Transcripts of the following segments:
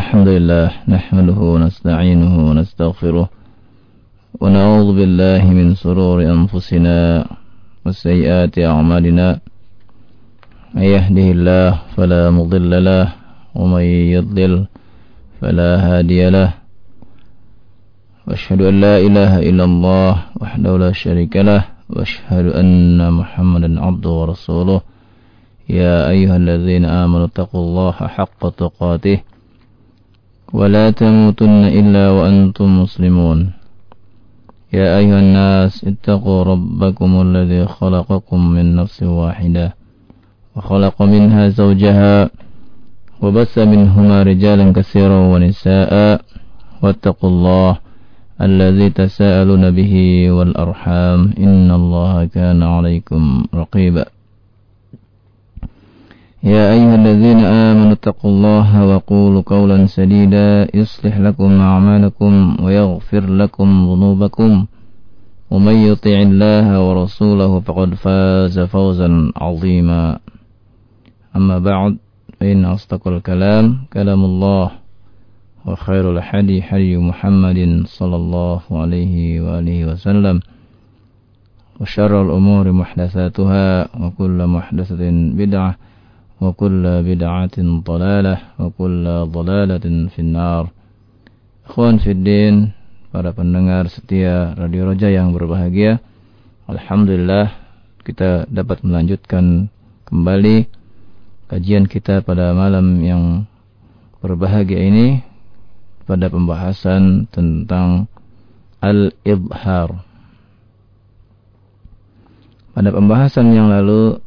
الحمد لله نحمده ونستعينه ونستغفره ونعوذ بالله من سرور أنفسنا وسيئات أعمالنا. من يهده الله فلا مضل له ومن يضلل فلا هادي له. وأشهد أن لا إله إلا الله وحده لا شريك له وأشهد أن محمدا عبده ورسوله. يا أيها الذين آمنوا اتقوا الله حق تقاته ولا تموتن إلا وأنتم مسلمون. يا أيها الناس اتقوا ربكم الذي خلقكم من نفس واحدة وخلق منها زوجها وبث منهما رجالا كثيرا ونساء واتقوا الله الذي تساءلون به والأرحام إن الله كان عليكم رقيبا. يا أيها الذين آمنوا اتقوا الله وقولوا قولا سديدا يصلح لكم أعمالكم ويغفر لكم ذنوبكم ومن يطع الله ورسوله فقد فاز فوزا عظيما. أما بعد فإن أصدق الكلام كلام الله وخير الحدي حدي محمد صلى الله عليه وآله وسلم وشر الأمور محدثاتها وكل محدثة بدعة وكل بدعة ضلالة وكل ضلالة في النار Ikhwan Fiddin Para pendengar setia Radio Roja yang berbahagia Alhamdulillah Kita dapat melanjutkan kembali Kajian kita pada malam yang berbahagia ini Pada pembahasan tentang Al-Ibhar Pada pembahasan yang lalu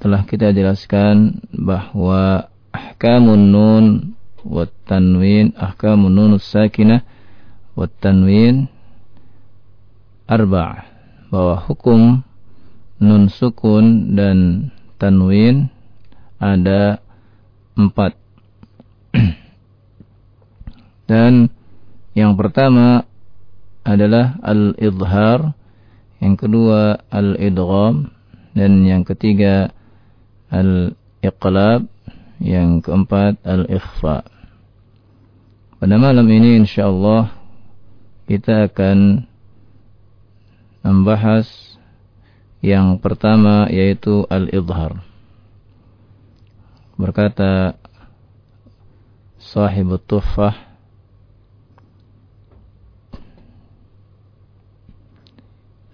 telah kita jelaskan bahwa ahkamun nun wa tanwin ahkamun nun sakinah wa tanwin arba' bahwa hukum nun sukun dan tanwin ada empat. Dan yang pertama adalah al-idhar yang kedua al-idgham dan yang ketiga al-iqlab, yang keempat al-ikhfa. Pada malam ini insyaallah kita akan membahas yang pertama yaitu al-idhar. Berkata sahib tuffah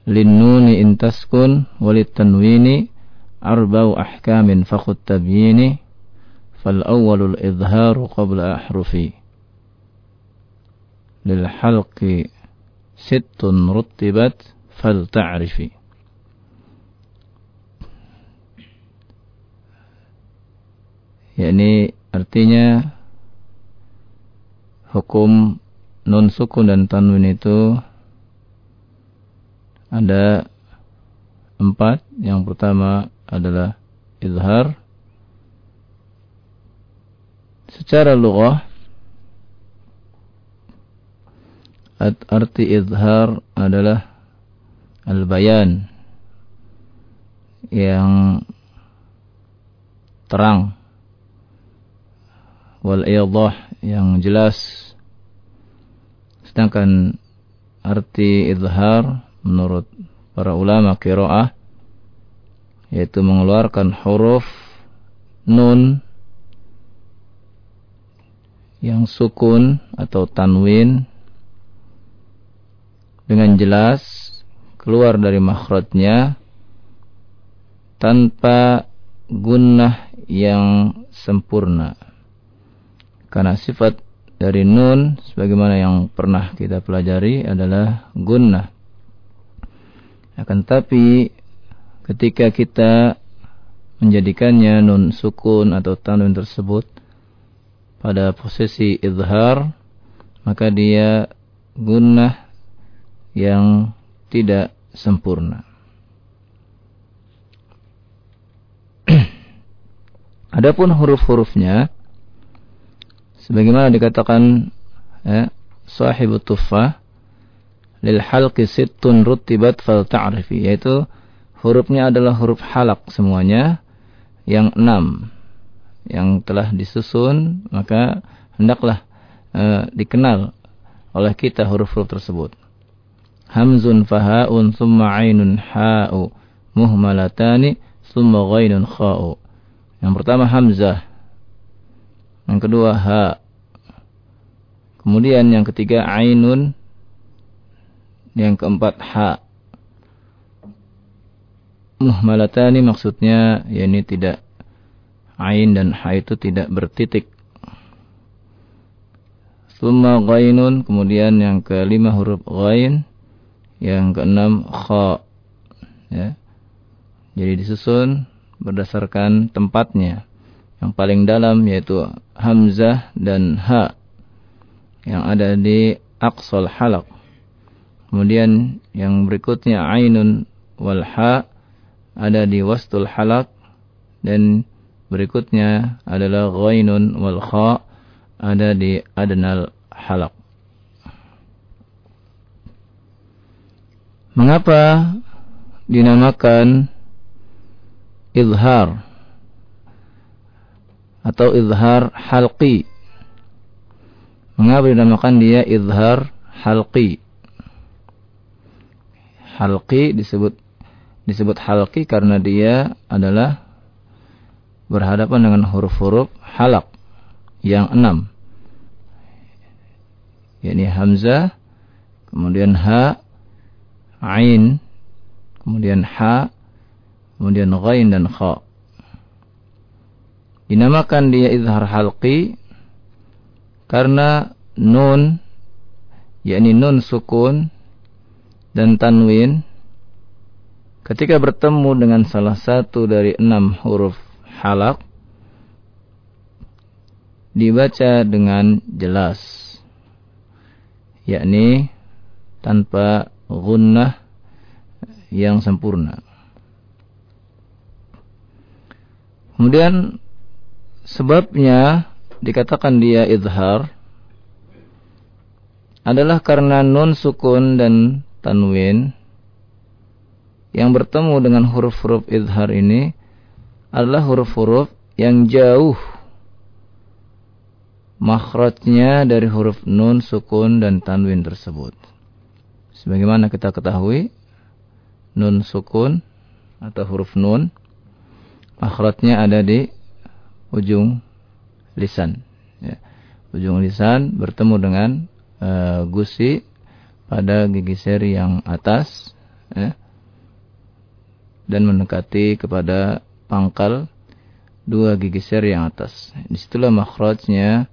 Linnuni intaskun walit tanwini arba'u ahkamin faqut tabyini fal awwalul izharu qabla ahrufi lil halqi sittun ruttibat fal ta'rifi yakni artinya hukum nun sukun dan tanwin itu ada empat. Yang pertama adalah izhar. Secara lughah arti izhar adalah al-bayan yang terang. Wal iyadah yang jelas. Sedangkan arti izhar menurut para ulama qiraah yaitu mengeluarkan huruf nun yang sukun atau tanwin dengan jelas keluar dari makhrajnya tanpa gunnah yang sempurna. Karena sifat dari nun sebagaimana yang pernah kita pelajari adalah gunnah. Akan tapi ketika kita menjadikannya nun sukun atau tanwin tersebut pada posisi izhar maka dia gunnah yang tidak sempurna. Adapun huruf-hurufnya sebagaimana dikatakan ya, sahibut tuffah lil halqi sittun rutibat fal ta'rifi yaitu hurufnya adalah huruf halak semuanya yang enam yang telah disusun maka hendaklah uh, dikenal oleh kita huruf-huruf tersebut. Hamzun fahaun thumma ainun ha'u muhmalatani thumma ghainun kha'u. Yang pertama hamzah. Yang kedua ha. Kemudian yang ketiga ainun. Yang keempat ha. Muhmalatani maksudnya yakni tidak ain dan ha itu tidak bertitik. Summa ghainun kemudian yang kelima huruf ghain yang keenam kha ya. Jadi disusun berdasarkan tempatnya. Yang paling dalam yaitu hamzah dan ha yang ada di aqsal halaq. Kemudian yang berikutnya ainun wal ha ada di wastul halak dan berikutnya adalah ghainun wal kha ada di adnal halak. Mengapa dinamakan izhar atau izhar halqi? Mengapa dinamakan dia izhar halqi? Halqi disebut disebut halki karena dia adalah berhadapan dengan huruf-huruf halak yang enam. yakni hamzah, kemudian ha, ain, kemudian ha, kemudian ghain dan kha. Dinamakan dia izhar halqi karena nun yakni nun sukun dan tanwin ketika bertemu dengan salah satu dari enam huruf halak dibaca dengan jelas yakni tanpa gunnah yang sempurna. Kemudian sebabnya dikatakan dia izhar adalah karena nun sukun dan tanwin yang bertemu dengan huruf-huruf izhar ini adalah huruf-huruf yang jauh makhrajnya dari huruf nun, sukun, dan tanwin tersebut. Sebagaimana kita ketahui, nun sukun atau huruf nun, makhrajnya ada di ujung lisan. Ya. Ujung lisan bertemu dengan uh, gusi pada gigi seri yang atas. Ya dan mendekati kepada pangkal dua gigi seri yang atas. Di situlah makhrajnya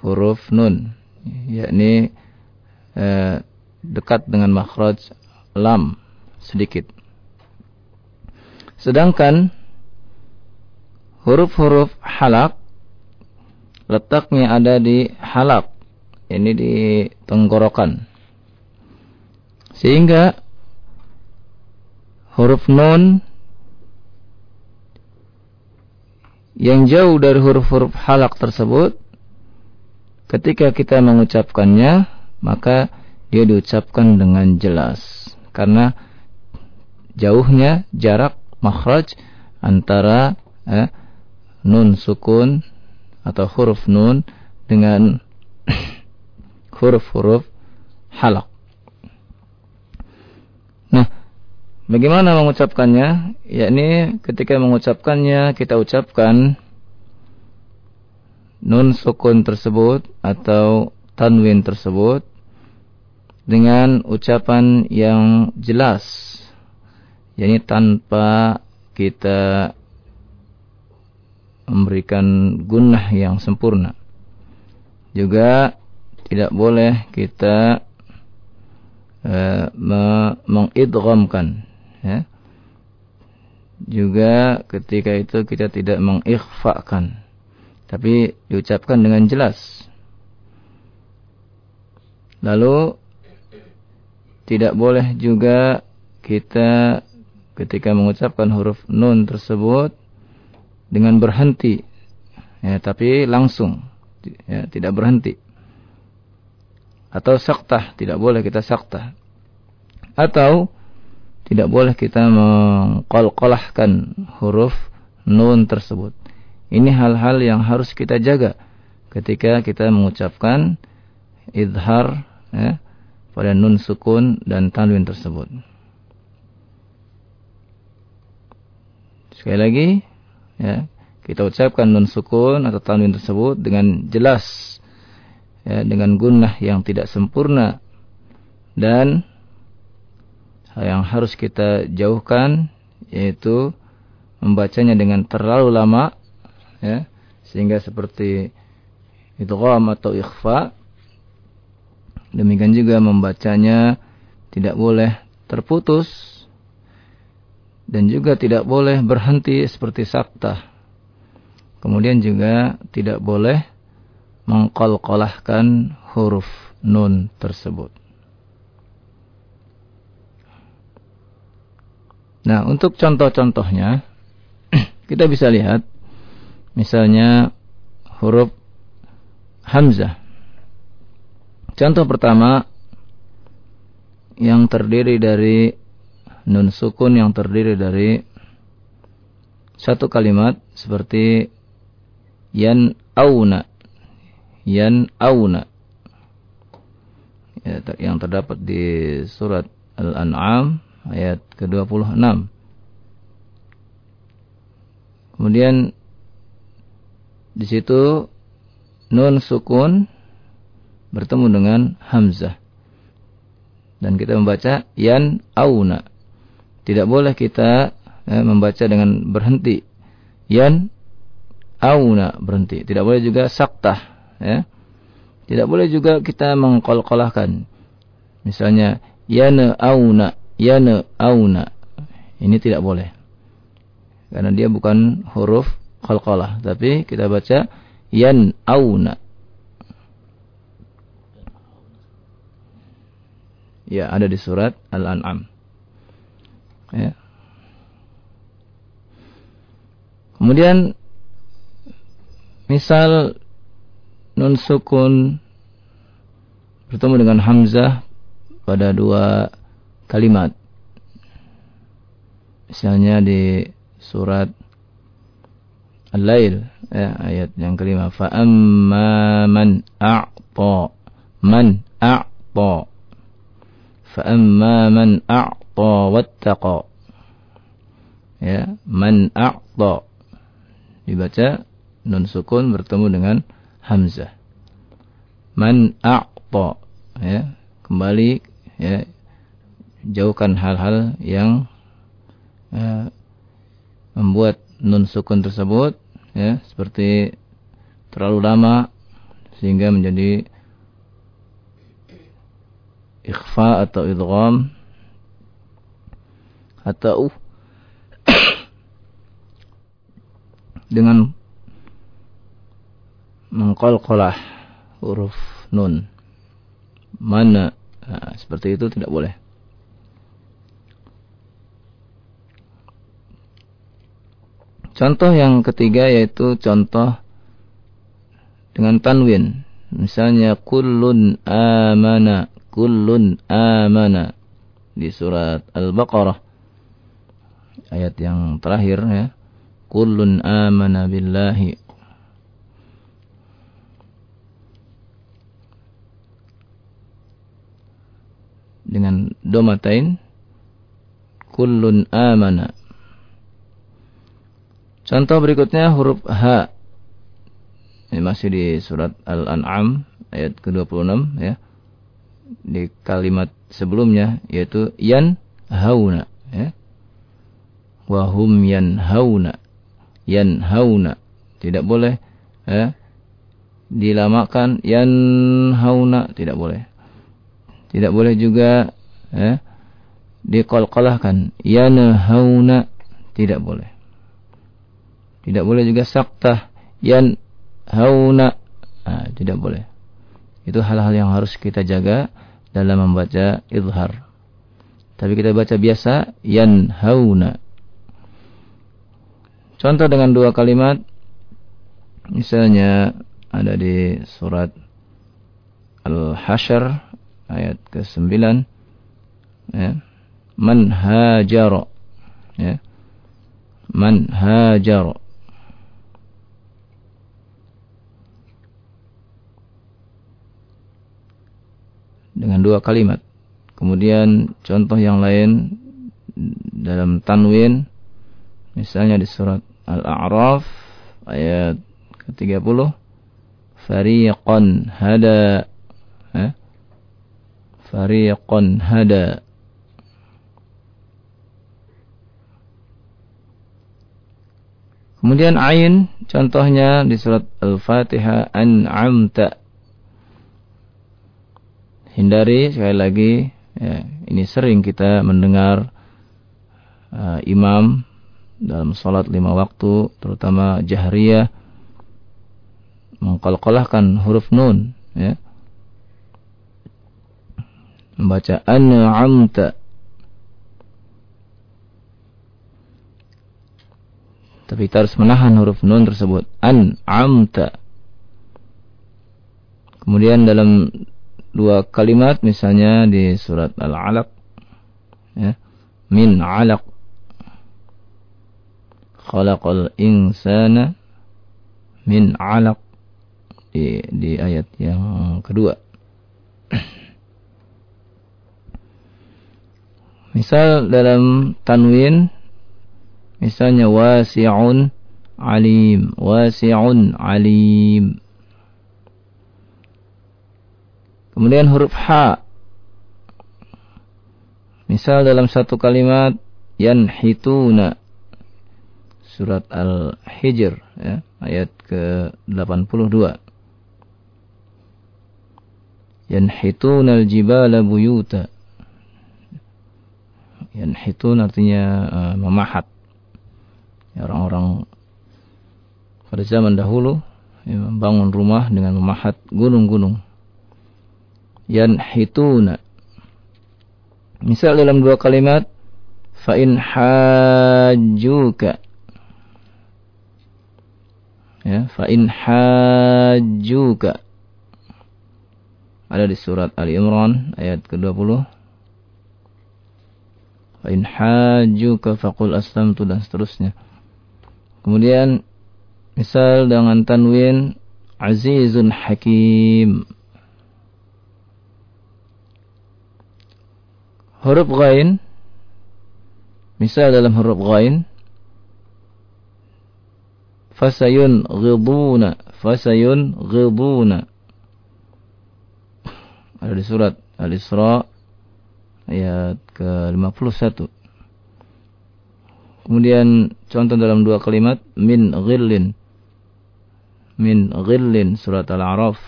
huruf nun, yakni eh, dekat dengan makhraj lam sedikit. Sedangkan huruf-huruf halak letaknya ada di halak, ini di tenggorokan. Sehingga huruf nun yang jauh dari huruf-huruf halak tersebut ketika kita mengucapkannya maka dia diucapkan dengan jelas. Karena jauhnya jarak makhraj antara eh, nun sukun atau huruf nun dengan huruf-huruf halak Bagaimana mengucapkannya? Yakni ketika mengucapkannya kita ucapkan nun sukun tersebut atau tanwin tersebut dengan ucapan yang jelas. yakni tanpa kita memberikan gunnah yang sempurna. Juga tidak boleh kita uh, mengidghamkan ya. Juga ketika itu kita tidak mengikhfakan tapi diucapkan dengan jelas. Lalu tidak boleh juga kita ketika mengucapkan huruf nun tersebut dengan berhenti ya tapi langsung ya tidak berhenti atau saktah tidak boleh kita saktah atau tidak boleh kita mengkolkolahkan huruf nun tersebut. Ini hal-hal yang harus kita jaga ketika kita mengucapkan idhar ya, pada nun sukun dan tanwin tersebut. Sekali lagi, ya, kita ucapkan nun sukun atau tanwin tersebut dengan jelas, ya, dengan gunnah yang tidak sempurna dan yang harus kita jauhkan yaitu membacanya dengan terlalu lama ya sehingga seperti idgham atau ikhfa. Demikian juga membacanya tidak boleh terputus dan juga tidak boleh berhenti seperti sabta. Kemudian juga tidak boleh mengkolkolahkan huruf nun tersebut Nah, untuk contoh-contohnya kita bisa lihat misalnya huruf hamzah. Contoh pertama yang terdiri dari nun sukun yang terdiri dari satu kalimat seperti yan auna yan auna ya, yang terdapat di surat Al-An'am ayat ke-26. Kemudian di situ nun sukun bertemu dengan hamzah. Dan kita membaca yan auna. Tidak boleh kita eh, membaca dengan berhenti. Yan auna berhenti. Tidak boleh juga saktah. Ya. Tidak boleh juga kita mengkol-kolahkan. Misalnya yana auna yana auna. Ini tidak boleh. Karena dia bukan huruf qalqalah, tapi kita baca yan auna. Ya, ada di surat Al-An'am. Ya. Kemudian misal nun sukun bertemu dengan hamzah pada dua kalimat. Misalnya di surat Al-Lail ya, ayat yang kelima. Fa amma man a'ta man a'ta. Fa amma man a'ta wattaqa. Ya man a'ta. Dibaca nun sukun bertemu dengan hamzah. Man a'ta ya kembali ya jauhkan hal-hal yang ya, membuat nun sukun tersebut ya seperti terlalu lama sehingga menjadi ikhfa atau idgham atau dengan mengkolkolah huruf nun. Mana? Nah, seperti itu tidak boleh Contoh yang ketiga yaitu contoh dengan tanwin. Misalnya kullun amana, kullun amana di surat Al-Baqarah ayat yang terakhir ya. Kullun amana billahi dengan domatain kullun amana Contoh berikutnya huruf H. Ini masih di surat Al-An'am ayat ke-26 ya. Di kalimat sebelumnya yaitu yan hauna ya. Wahum yan hauna. Yan hauna. Tidak boleh ya. Dilamakan yan hauna tidak boleh. Tidak boleh juga ya, dikolkolahkan yan hauna tidak boleh. Tidak boleh juga saktah yan hauna. Nah, tidak boleh. Itu hal-hal yang harus kita jaga dalam membaca izhar. Tapi kita baca biasa yan hauna. Contoh dengan dua kalimat misalnya ada di surat Al-Hasyr ayat ke-9 ya. Man hajara ya. Man hajara dengan dua kalimat. Kemudian contoh yang lain dalam tanwin misalnya di surat Al-A'raf ayat ke-30 fariqan hada eh? fariqan hada Kemudian ain contohnya di surat Al-Fatihah an'amta. Hindari sekali lagi ya, ini sering kita mendengar uh, imam dalam salat lima waktu terutama jahriyah mengkolkolahkan huruf nun ya membaca an'amta Tapi kita harus menahan huruf nun tersebut. An, amta. Kemudian dalam dua kalimat misalnya di surat Al-Alaq ya, min 'alaq khalaqal insana min 'alaq di di ayat yang kedua. Misal dalam tanwin Misalnya wasi'un alim, wasi'un alim. Kemudian huruf H. Misal dalam satu kalimat yanhituna surat Al-Hijr ya, ayat ke-82. Yanhituna al-jibala buyuta. Yanhitun artinya uh, memahat orang-orang pada zaman dahulu ya, membangun rumah dengan memahat gunung-gunung. Yanhituna. Misal dalam dua kalimat fa in hajjuka ya fa in hajjuka ada di surat Ali Imran ayat ke-20 fa in hajjuka faqul aslamtu dan seterusnya Kemudian misal dengan tanwin azizun hakim. Huruf ghain. Misal dalam huruf ghain. Fasayun ghiduna fasayun ghiduna ada di surat Al-Isra ayat ke-51. Kemudian contoh dalam dua kalimat min ghillin. Min ghillin surat Al-A'raf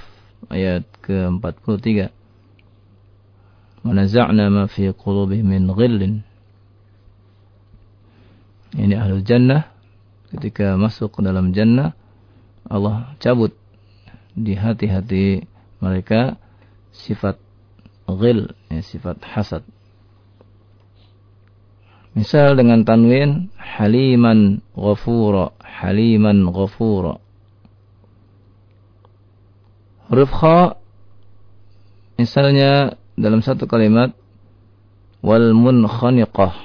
ayat ke-43. Wanaza'na ma fi qulubihim min ghillin. Ini ahlul jannah ketika masuk ke dalam jannah Allah cabut di hati-hati mereka sifat ghil, ya, sifat hasad. Misal dengan tanwin haliman ghafura, haliman ghafura. Huruf misalnya dalam satu kalimat wal munkhaniqah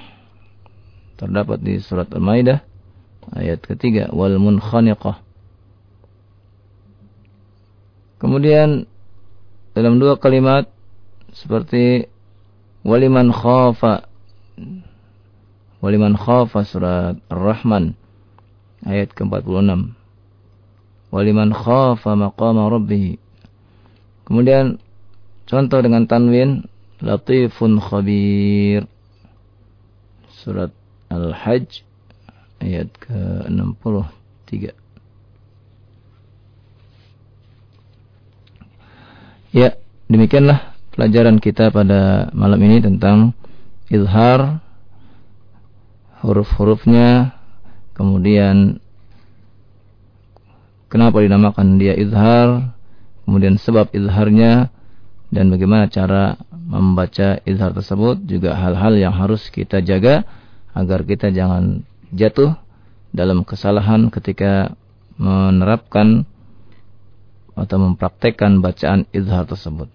terdapat di surat Al-Maidah ayat ketiga wal munkhaniqah. Kemudian dalam dua kalimat seperti waliman khafa Waliman khafa surat Ar-Rahman ayat ke-46. Waliman khafa maqama rabbih. Kemudian contoh dengan tanwin latifun khabir. Surat Al-Hajj ayat ke-63. Ya, demikianlah pelajaran kita pada malam ini tentang izhar huruf-hurufnya, kemudian kenapa dinamakan dia izhar, kemudian sebab izharnya, dan bagaimana cara membaca izhar tersebut, juga hal-hal yang harus kita jaga agar kita jangan jatuh dalam kesalahan ketika menerapkan atau mempraktekkan bacaan izhar tersebut.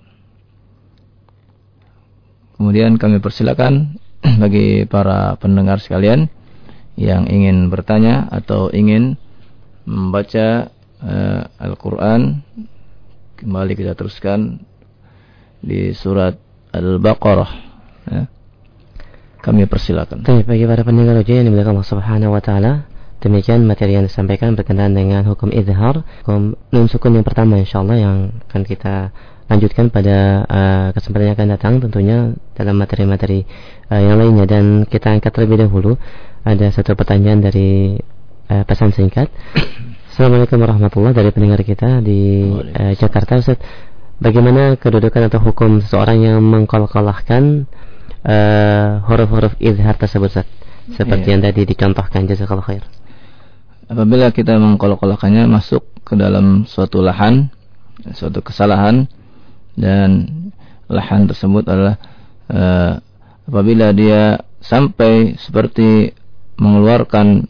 Kemudian kami persilakan bagi para pendengar sekalian yang ingin bertanya atau ingin membaca uh, Al-Quran kembali kita teruskan di surat Al-Baqarah. Ya. Kami persilakan. Baik, bagi para pendengar ujian yang dimuliakan Allah Subhanahu wa taala, demikian materi yang disampaikan berkenaan dengan hukum izhar, hukum nun sukun yang pertama insyaallah yang akan kita lanjutkan pada uh, kesempatan yang akan datang tentunya dalam materi-materi uh, yang lainnya dan kita angkat terlebih dahulu ada satu pertanyaan dari uh, pesan singkat. Assalamualaikum warahmatullahi dari pendengar kita di uh, Jakarta Ustaz. Bagaimana kedudukan atau hukum seseorang yang mengkolkolahkan uh, huruf-huruf izhar tersebut Ustaz? Seperti yeah. yang tadi dicontohkan jazakallahu khair. Apabila kita mengkolok-kolokkannya masuk ke dalam suatu lahan, suatu kesalahan dan lahan tersebut adalah uh, apabila dia sampai seperti mengeluarkan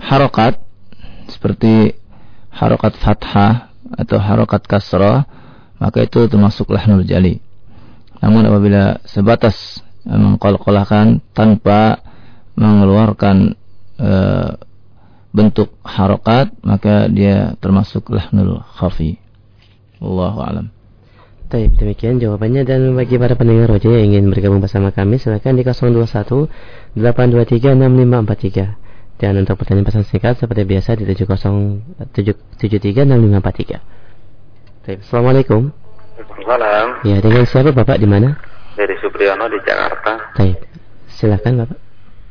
harokat seperti harokat fathah atau harokat kasrah maka itu termasuk lahnul jali. Namun apabila sebatas mengkolkolahkan tanpa mengeluarkan e, bentuk harokat maka dia termasuk lahnul khafi. Wallahu alam. Baik, demikian jawabannya dan bagi para pendengar roja yang ingin bergabung bersama kami silakan di 021 823 6543 dan untuk pertanyaan pesan singkat seperti biasa di 70736543. Baik, Assalamualaikum. Waalaikumsalam. Ya, dengan siapa Bapak di mana? Dari Supriyono di Jakarta. Baik. Silakan Bapak.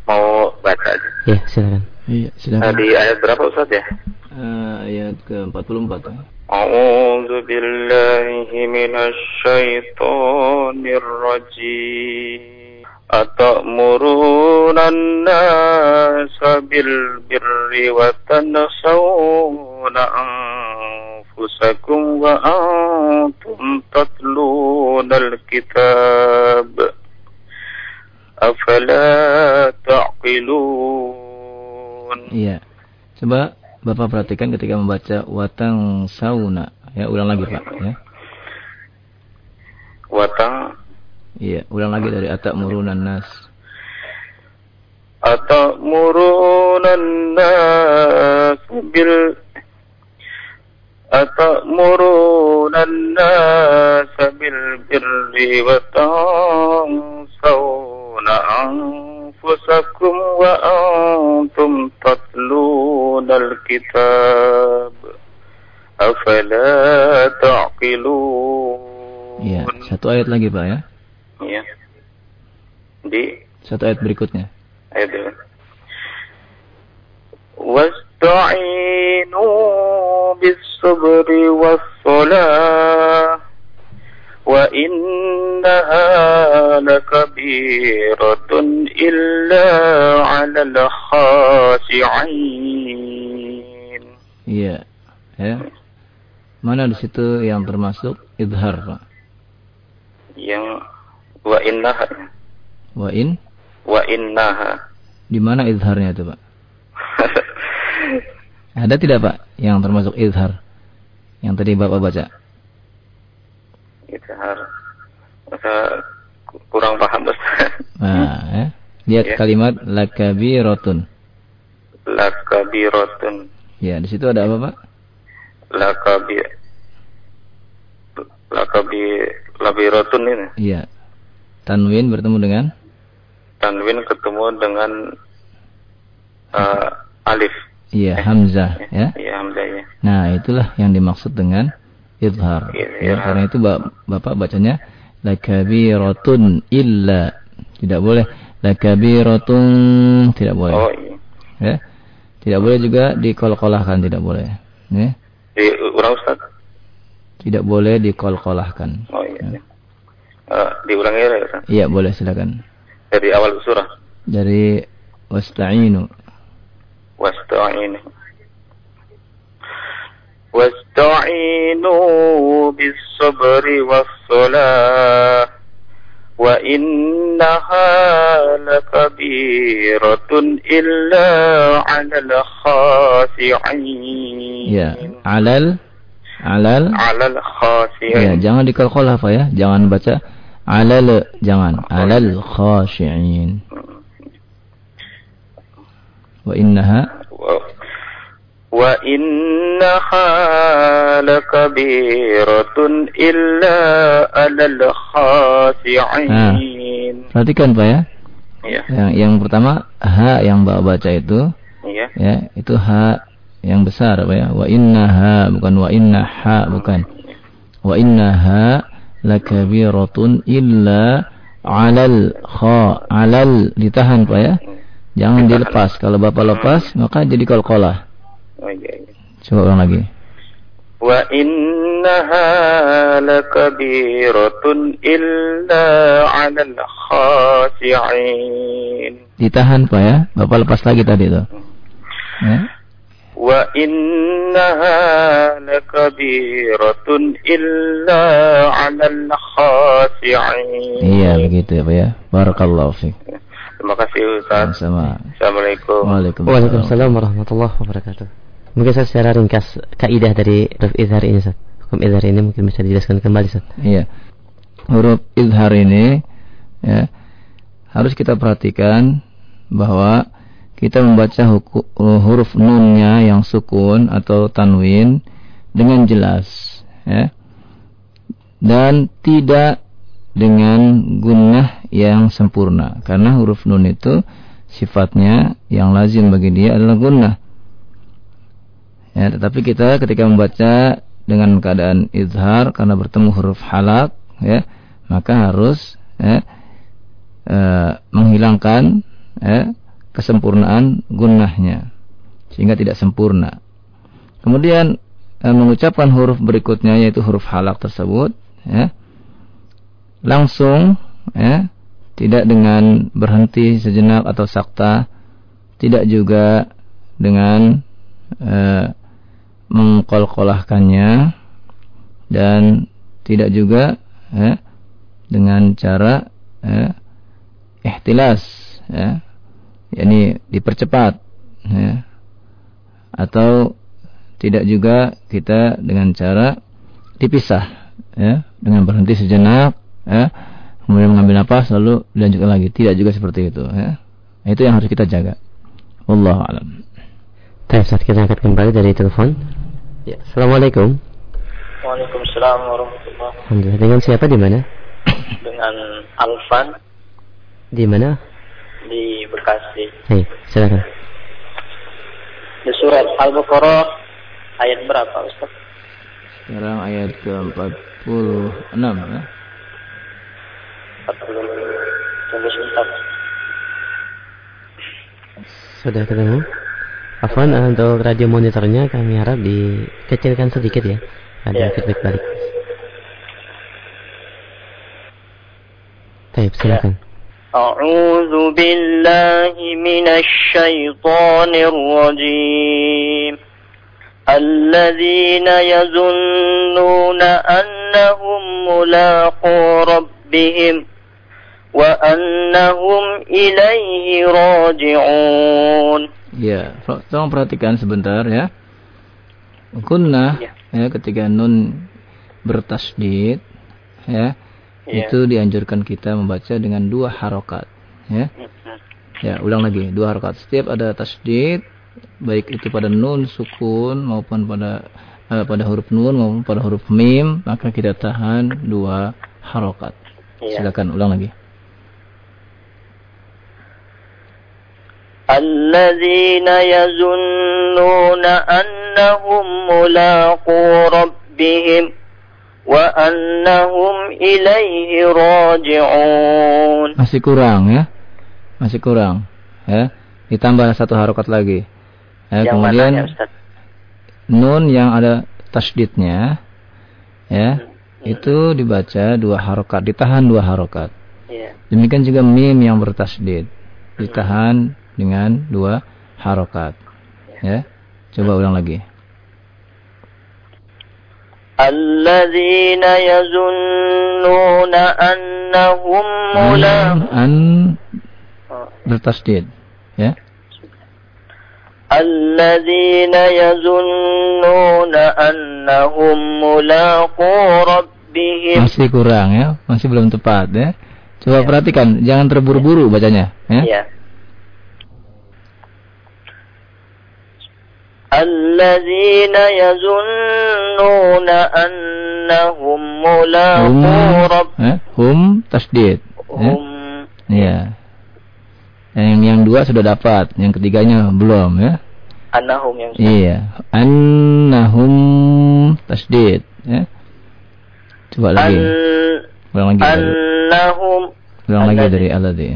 Mau baca aja. Ya, silakan. Iya, silakan. Di ayat berapa Ustaz ya? Uh, ayat ke-44. A'udzu billahi minasy syaithanir rajim. أتأمرون الناس بالبر وتنسون أنفسكم وأنتم تتلون الكتاب أفلا تعقلون Iya. Coba Bapak perhatikan ketika membaca watang sauna. Ya, ulang lagi Pak. Ya. Watang Iya, ulang lagi dari atak murunan nas. Atak murunan nas bil atak murunan nas bil birri wa tansawna anfusakum wa antum tatluna al-kitab. Afala ta'qilun. Iya, satu ayat lagi Pak ya. Iya. Di satu ayat berikutnya. Ayat. Wasta'inu bis-sabri was-salah wa innaha lakabiratun illa 'alal khashi'in. Iya. Ya. Mana di situ yang termasuk idhar, Pak? Yang Wa innaha. Wa in? Wa innaha. Di mana izharnya itu, Pak? Ada tidak, Pak, yang termasuk izhar? Yang tadi Bapak baca. Izhar. Masa kurang paham, Ustaz. Nah, ya. Lihat ya. kalimat lakabiratun. Lakabiratun. Ya, di situ ada apa, Pak? Lakabi Lakabi labiratun ini. Iya. Tanwin bertemu dengan? Tanwin ketemu dengan uh, alif. Iya, hamzah ya. Iya, hamzah ya. Nah, itulah yang dimaksud dengan idhar. Ya, ya, karena itu Bapak bacanya lakabiratun illa. Tidak boleh lakabiratun tidak boleh. Oh, iya. Ya. Tidak boleh juga dikolkolahkan, tidak boleh. Ya. Di Ustaz? Tidak boleh dikolkolahkan. Oh iya. Ya. Uh, diulangi ya, Ustaz? Iya, boleh silakan. Dari awal surah. Dari wasta'inu. Wasta'inu. Bis-sabri was-salah. Wa innaha lakabiratun illa 'alal khasi'in. Ya, 'alal alal alal khasi'in. Ya, jangan dikalkolah apa ya? Jangan baca alal jangan. Alal khashiyin wa innaha? Wa innaha lakabiratun illa alal khashi'in. Nah, perhatikan Pak ya. Ya Yang, yang pertama ha yang bapak baca itu ya. ya itu ha yang besar Pak ya. Wa innaha bukan wa innaha bukan. Wa innaha lakabiratun illa alal kha alal ditahan Pak ya. Jangan dilepas. Kalau Bapak lepas maka jadi kolkolah. Coba ulang lagi. Wa innaha lakabiratun illa alal khasi'in. Ditahan Pak ya. Bapak lepas lagi tadi itu. Ya. وإنها لكبيرة إلا على الخاشعين Iya begitu ya Pak ya. Barakallahu fiik. Terima kasih Ustaz Sama. Assalamualaikum Waalaikumsalam. Waalaikumsalam warahmatullahi wabarakatuh. Mungkin saya secara ringkas kaidah dari huruf izhar ini Ustaz. Hukum izhar ini mungkin bisa dijelaskan kembali Ustaz. Iya. Huruf izhar ini ya harus kita perhatikan bahwa kita membaca huruf nunnya yang sukun atau tanwin dengan jelas ya. Dan tidak dengan gunnah yang sempurna karena huruf nun itu sifatnya yang lazim bagi dia adalah gunnah. Ya, tetapi kita ketika membaca dengan keadaan izhar karena bertemu huruf halak ya, maka harus ya, eh, menghilangkan ya, kesempurnaan gunnahnya sehingga tidak sempurna. Kemudian eh, mengucapkan huruf berikutnya yaitu huruf halak tersebut ya, langsung ya, tidak dengan berhenti sejenak atau sakta, tidak juga dengan eh, mengkolkolahkannya dan tidak juga ya, dengan cara ya, ihtilas ya, yakni dipercepat ya, atau tidak juga kita dengan cara dipisah ya, dengan berhenti sejenak ya, kemudian mengambil nafas lalu dilanjutkan lagi tidak juga seperti itu ya. itu yang harus kita jaga wallahu alam Baik, Ustaz kita angkat kembali dari telepon. Ya, Assalamualaikum. Waalaikumsalam warahmatullahi Alhamdulillah. Dengan siapa di mana? Dengan Alfan Di mana? Di Bekasi Hai, silakan. Di surat Al-Baqarah ayat berapa Ustaz? sekarang ayat ke-46 ya 40 Tunggu sebentar Sudah ketemu? Afwan eh, untuk radio monitornya kami harap dikecilkan sedikit ya. Ada Ya. feedback balik. Baik, silakan. أعوذ بالله من الشيطان الرجيم الذين يظنون أنهم ملاقو ربهم وأنهم إليه راجعون Ya, Pro- tolong perhatikan sebentar ya. Kunna Ya. ya ketika nun bertasdid ya, Ya. itu dianjurkan kita membaca dengan dua harokat ya. Ya, ulang lagi, dua harokat. Setiap ada tasdid baik itu pada nun sukun maupun pada eh, pada huruf nun maupun pada huruf mim, maka kita tahan dua harokat. Ya. Silakan ulang lagi. الذين يظنون أنهم ملاقو ربهم وأنهم إليه راجعون Masih kurang ya. Masih kurang ya. Ditambah satu harokat lagi. Ya, kemudian Ustaz? nun yang ada tasdidnya ya itu dibaca dua harokat ditahan dua harokat Ya. demikian juga mim yang bertasdid ditahan dengan dua harokat ya coba ulang lagi الذين يظنون أنهم ملاقو an, an bertasdid ya الذين يظنون أنهم ملاقو ربهم masih kurang ya masih belum tepat ya coba perhatikan jangan terburu-buru bacanya ya Ya. الذين يظنون أنهم ملاقو رب eh, hum tasdid. Eh? هم Ya. Yang yang dua sudah dapat, yang ketiganya belum ya. أنهم yang Iya. Annahum tasdid. Ya. Coba lagi. أن Ulang lagi. dari- أنهم Ulang lagi alladzi- dari alladzi.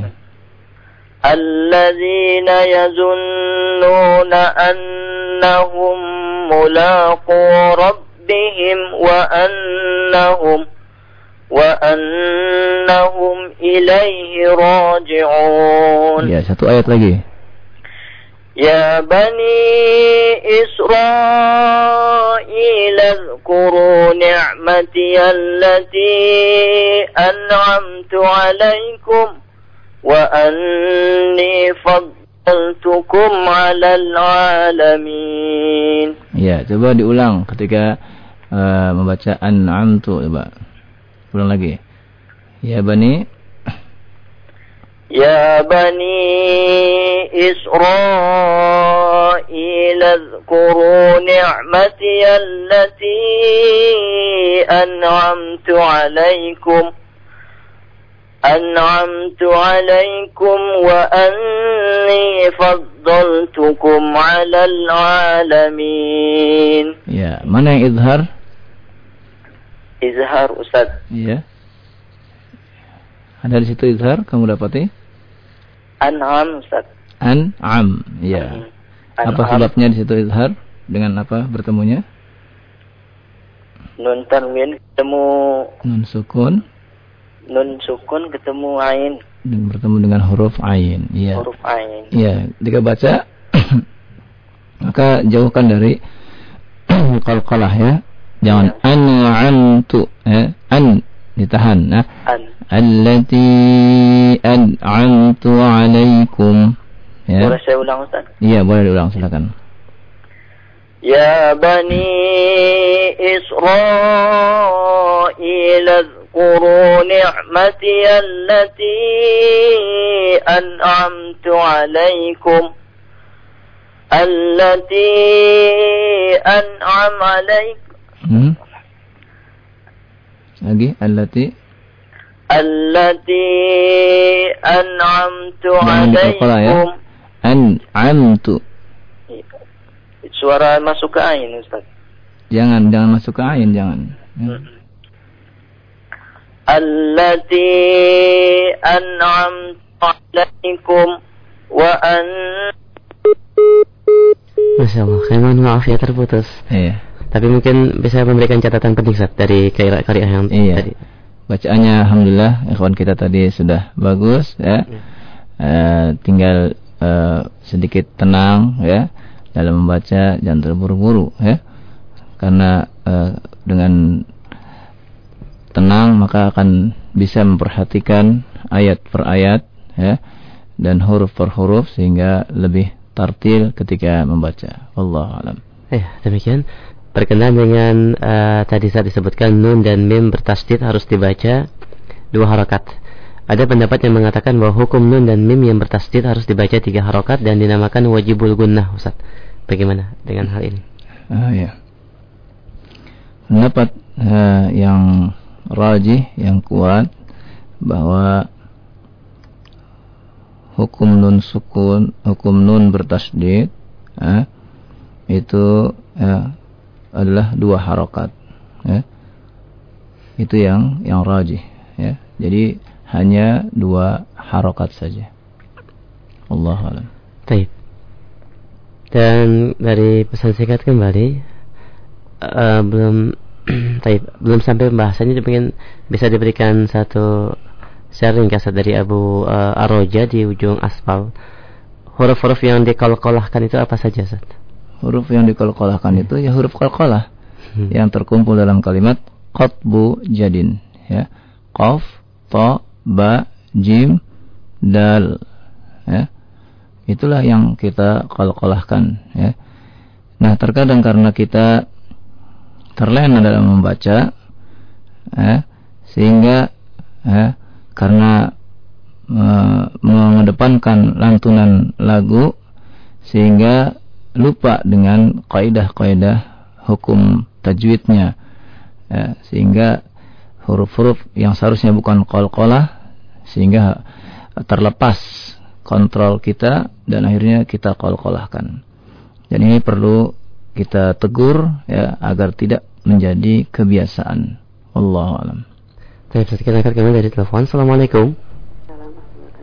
الذين يظنون أنهم ملاقو ربهم وأنهم وأنهم إليه راجعون Ya, satu ayat lagi. يا بني إسرائيل اذكروا نعمتي التي أنعمت عليكم وأني فضلتكم على العالمين Ya, coba diulang ketika uh, membaca an'amtu coba. Ulang lagi. Ya bani يا بني إسرائيل اذكروا نعمتي التي أنعمت عليكم أنعمت عليكم وأني فضلتكم على العالمين ya, mana yang izhar? إزهار أستاذ Ya. Ada di situ izhar kamu dapati? أنعم أستاذ An'am. Ya. Apa أنعم sebabnya di situ izhar? Dengan apa bertemunya? Nun tanwin ketemu Nun sukun nun sukun ketemu ain dan bertemu dengan huruf ain. Ya. huruf ain. Ya, ketika baca maka jauhkan dari qalqalah ya. Jangan an'amtu ya. An ditahan nah. An. Allati an'amtu alaikum. Ya. Boleh saya ulang Ustaz? Iya, boleh diulang silakan. يا بني إسرائيل اذكروا نعمتي التي أنعمت عليكم التي أنعم عليكم Hmm? Lagi allati التي أنعمت Jangan dikalkala ya. عليكم an'amtu. Suara masuk ke ain Ustaz Jangan jangan masuk ke ain, jangan. Ya. التي أنعمت عليكم وأن Masya Allah, saya mohon maaf ya terputus. Iya. Tapi mungkin bisa memberikan catatan penting Ustaz dari karya karya yang Iya. tadi. Bacaannya alhamdulillah ikhwan kita tadi sudah bagus ya. Eh, tinggal eh, sedikit tenang ya dalam membaca jangan terburu-buru ya. Karena eh, dengan tenang maka akan bisa memperhatikan ayat per ayat ya dan huruf per huruf sehingga lebih tartil ketika membaca. Allah alam. Ya, demikian. Berkenaan dengan eh, tadi saat disebutkan nun dan mim bertasdid harus dibaca dua harokat. Ada pendapat yang mengatakan bahwa hukum nun dan mim yang bertasdid harus dibaca tiga harokat dan dinamakan wajibul gunnah, Ustaz. Bagaimana dengan hal ini? Ah, ya. Pendapat eh, yang rajih, yang kuat bahwa hukum nun sukun, hukum nun bertasdid eh, itu eh, adalah dua harokat. Ya. Itu yang yang rajih. Ya. Jadi hanya dua harokat saja. Allah alam. Taib. Dan dari pesan singkat kembali eh, belum taib, belum sampai pembahasannya mungkin bisa diberikan satu share ringkas dari Abu eh, Aroja di ujung aspal. Huruf-huruf yang dikolkolahkan itu apa saja, Ustaz? Huruf yang dikolkolahkan itu ya huruf kolkolah Hmm. yang terkumpul dalam kalimat qatbu jadin ya. Qaf, ta, ba, jim, dal ya. Itulah yang kita kolkolahkan ya. Nah, terkadang karena kita terlena dalam membaca ya, sehingga ya, karena e, mengedepankan lantunan lagu sehingga lupa dengan kaidah-kaidah hukum tajwidnya ya, sehingga huruf-huruf yang seharusnya bukan qalqalah sehingga terlepas kontrol kita dan akhirnya kita qalqalahkan. Dan ini perlu kita tegur ya agar tidak menjadi kebiasaan. Wallahu alam. Baik, kita akan kembali dari telepon. Assalamualaikum.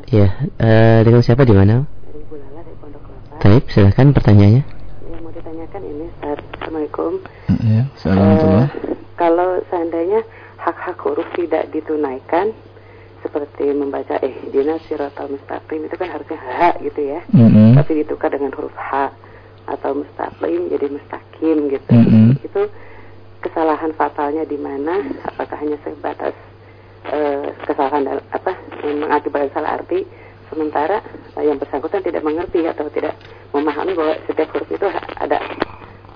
Iya, uh, dengan siapa di mana? Dari Bulala dari Pondok Kelapa. Taib, silahkan pertanyaannya. Yang mau ditanyakan ini, Ustaz. Assalamualaikum. Ya, assalamualaikum. Eh, kalau seandainya hak-hak huruf tidak ditunaikan, seperti membaca eh dina siratal mustaqim itu kan harusnya h gitu ya, Mm-mm. tapi ditukar dengan huruf h atau mustaqim jadi mustaqim gitu. Mm-mm. Itu kesalahan fatalnya di mana? Apakah hanya sebatas eh, kesalahan apa yang mengakibatkan salah arti sementara eh, yang bersangkutan tidak mengerti atau tidak memahami bahwa setiap huruf itu ada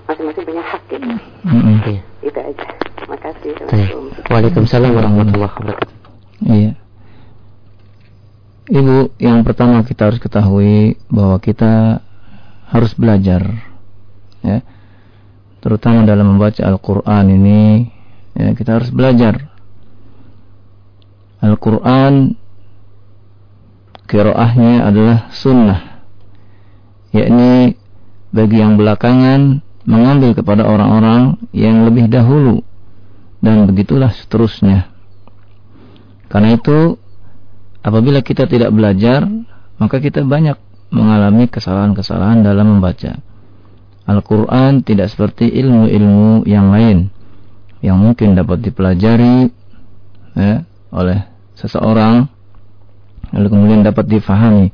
masing-masing punya hak gitu. Mm-mm. Iya. Itu aja. Terima kasih. Baik. Assalamualaikum. Waalaikumsalam warahmatullahi wabarakatuh. Iya. Ibu, yang pertama kita harus ketahui bahwa kita harus belajar, ya, terutama dalam membaca Al-Quran ini, ya, kita harus belajar. Al-Quran kiroahnya adalah sunnah, yakni bagi yang belakangan mengambil kepada orang-orang yang lebih dahulu dan begitulah seterusnya. Karena itu apabila kita tidak belajar, maka kita banyak mengalami kesalahan-kesalahan dalam membaca. Al-Quran tidak seperti ilmu-ilmu yang lain yang mungkin dapat dipelajari ya, oleh seseorang lalu kemudian dapat difahami.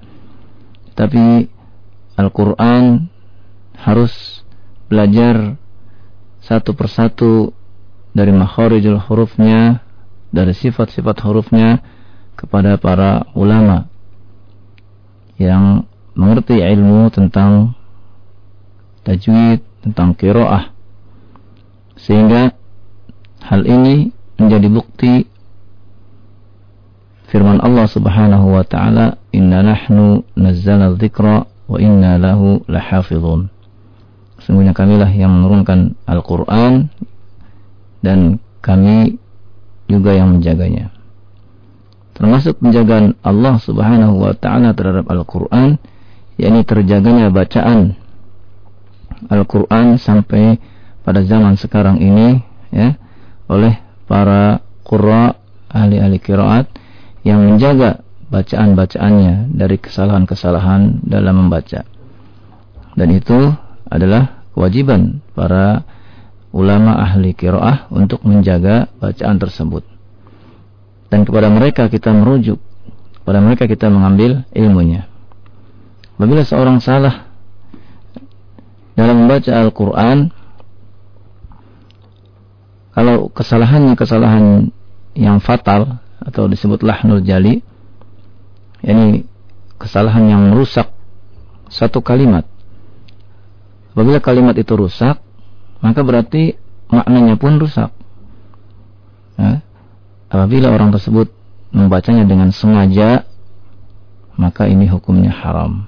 Tapi Al-Quran harus belajar satu persatu dari makharijul hurufnya, dari sifat-sifat hurufnya kepada para ulama yang mengerti ilmu tentang tajwid, tentang kiroah. Sehingga hal ini menjadi bukti firman Allah Subhanahu wa taala, "Inna nahnu nazzalna dzikra wa inna lahu lahafizun." Sesungguhnya kamilah yang menurunkan Al-Qur'an dan kami juga yang menjaganya. Termasuk penjagaan Allah Subhanahu wa taala terhadap Al-Qur'an yakni terjaganya bacaan Al-Qur'an sampai pada zaman sekarang ini ya oleh para qurra ahli-ahli qiraat yang menjaga bacaan-bacaannya dari kesalahan-kesalahan dalam membaca. Dan itu adalah kewajiban para ulama ahli qiraah untuk menjaga bacaan tersebut. Dan kepada mereka kita merujuk, kepada mereka kita mengambil ilmunya. Apabila seorang salah dalam membaca Al-Quran, kalau kesalahannya kesalahan yang fatal atau disebut lahnul jali, kesalahan yang merusak satu kalimat. Apabila kalimat itu rusak, maka berarti maknanya pun rusak. Ya. Apabila orang tersebut membacanya dengan sengaja, maka ini hukumnya haram.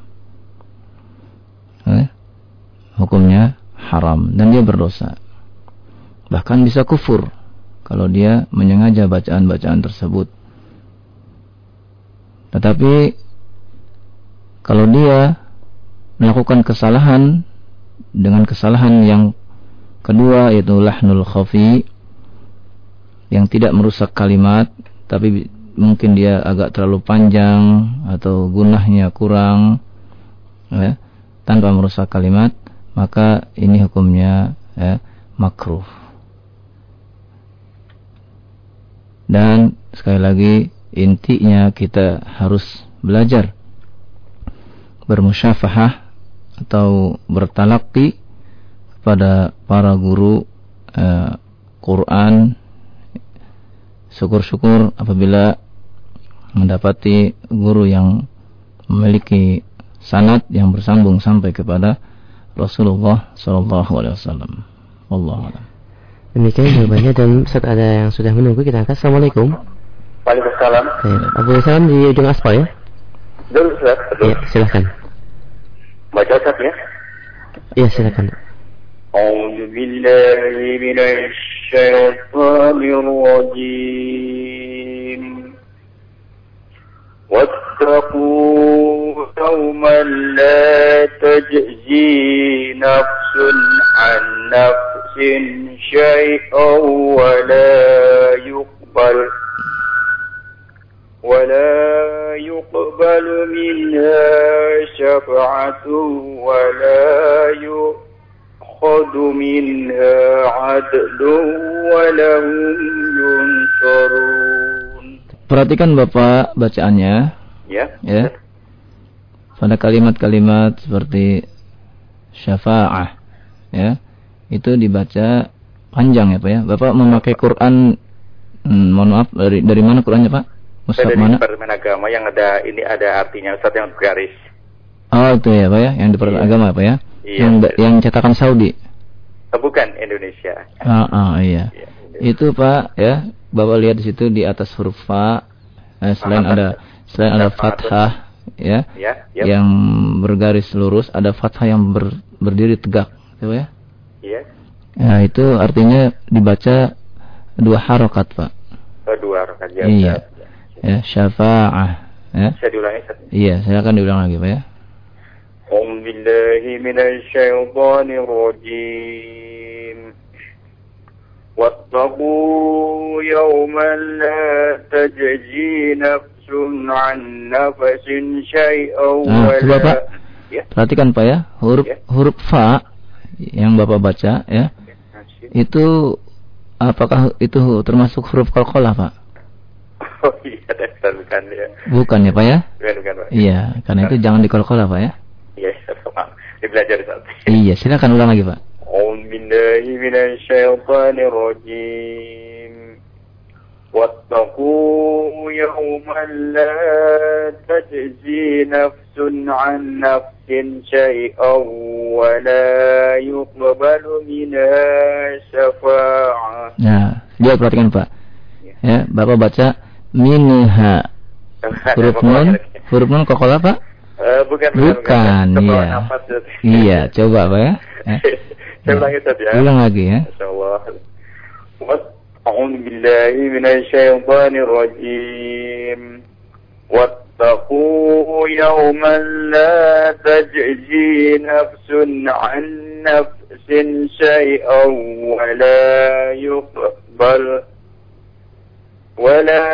Ya. Hukumnya haram dan dia berdosa. Bahkan bisa kufur kalau dia menyengaja bacaan-bacaan tersebut. Tetapi kalau dia melakukan kesalahan dengan kesalahan yang kedua yaitu lahnul khafi yang tidak merusak kalimat tapi mungkin dia agak terlalu panjang atau gunahnya kurang ya, tanpa merusak kalimat maka ini hukumnya ya, makruh. Dan sekali lagi intinya kita harus belajar bermusyafahah atau bertalaki kepada para guru uh, Quran. Syukur-syukur apabila mendapati guru yang memiliki sanad yang bersambung sampai kepada Rasulullah Sallallahu Alaihi Wasallam. Wallahu a'lam. Demikian jawabannya dan saat ada yang sudah menunggu kita angkat. Assalamualaikum. Waalaikumsalam. Baik, Abu Salam di ujung aspal ya? Betul, Ustaz. Betul. Ya, silahkan. Baca Ustaz ya. Iya, silakan. أعوذ بالله من الشيطان الرجيم واتقوا يوما لا تجزي نفس عن نفس شيئا ولا يقبل ولا يقبل منها شفعة ولا يؤخذ منها عدل ولهم ينصرون Perhatikan Bapak bacaannya Ya. ya. Pada kalimat-kalimat seperti syafa'ah ya. Itu dibaca panjang ya Pak ya. Bapak memakai Quran hmm, mohon maaf dari dari mana Qurannya Pak? Dari mana? Departemen Agama yang ada ini ada artinya Ustaz yang garis. Oh itu ya Pak ya, yang Departemen Iya. Agama Pak ya. Iya. Yang yang cetakan Saudi. Oh, bukan Indonesia. Ah, ah, iya. Iya. Itu Pak ya, Bapak lihat di situ di atas huruf fa. Eh, selain ada selain ada fathah. ya, ya yep. yang bergaris lurus ada fathah yang ber, berdiri tegak gitu ya. Iya. Nah itu artinya dibaca dua harokat pak. Oh, dua harokat ya iya. Ya syafa'ah ya. Saya diulangi Ustaz. iya akan diulang lagi pak ya. A'udzu billahi واتقوا يوما لا تجزي نفس عن نفس شيئا Nah, coba, Pak. ولا Ya. Perhatikan Pak ya, huruf Ya. huruf fa yang Bapak baca ya, itu apakah itu termasuk huruf qalqalah, Pak? Oh iya, Ustaz, bukan ya. Bukan ya, Pak ya? Bukan, bukan, Pak. Iya, karena itu jangan dikolkolah Pak ya. Iya, Ustaz, maaf. Ini belajar Ustaz. Iya, silakan ulang lagi Pak. أعوذ بالله من الشيطان الرجيم واتقوا يوما لا تجزي نفس عن نفس شيئا ولا يقبل منها شفاعة Nah, dia perhatikan Pak. Ya, Bapak baca minha. Huruf nun, huruf nun kokolah Pak? Eh, bukan, Bukan, Kebawa iya. nafas, Ustaz. Iya, coba Pak ya. Ya. Saya ulangi Ustaz ya. Ulang lagi ya. أعوذ بالله من الشيطان الرجيم واتقوا يوما لا تجزي نفس عن نفس شيئا ولا يقبل ولا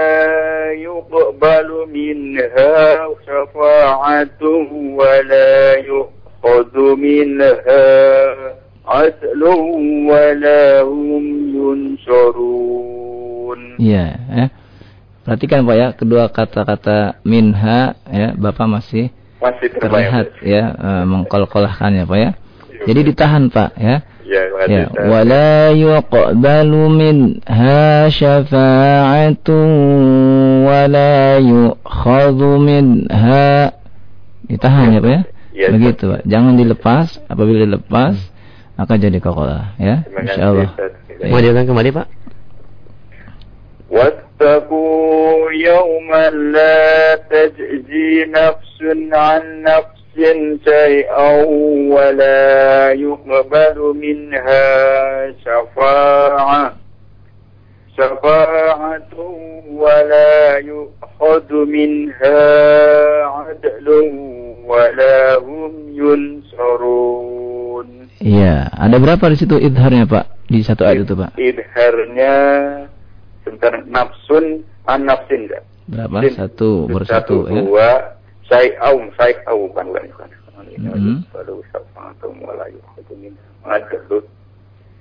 يقبل منها شفاعة ولا يؤخذ منها عدل ولا هم ينصرون Iya, ya. Perhatikan Pak ya, kedua kata-kata minha ya, Bapak masih masih terlihat terbayang ya eh, mengkolkolahkannya Pak ya. Jadi ditahan Pak ya. ya terima kasih Ya, Ustaz. wala yuqbalu minha syafa'atun wala yu'khadhu minha ditahan ya Pak ya. Iya, Begitu Pak. Jangan dilepas. Apabila dilepas maka jadi kokolah ya. Terima kasih, Insyaallah. Ustaz. Baik. Mau diulang kembali Pak? واتقوا يوما لا تجزي نفس عن نفس شيئا ولا يقبل منها شفاعة شفاعة ولا يؤخذ منها عدل ولا هم ينصرون Iya, ada berapa di situ idharnya Pak? Di satu ayat itu Pak. idharnya sebentar nafsun an nafsin enggak? Berapa? Sin. Satu bersatu ya. dua sayau sayau bukan bukan bukan. Mhm. Lalu satu mulai ada dua.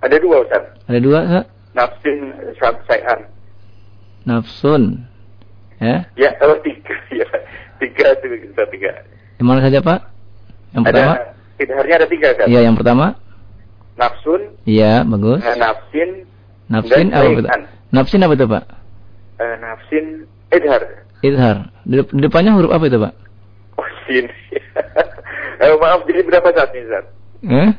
Ada dua Ustaz. Ada dua Pak? Nafsin satu sayan. Nafsun. Ya. Ya, oh tiga ya. Tiga itu Ustaz tiga. Yang mana saja Pak? Yang pertama? Ada idharnya ada tiga kan? Iya, yang pertama. Nafsun, Iya, bagus. eh, nafsin, Nafsin apa itu? Nafsin apa itu Pak? Eh, nafsin idhar. Idhar. Di, depannya huruf apa itu Pak? Oh, sin. eh, maaf, jadi berapa saat ini, Ustaz? Eh?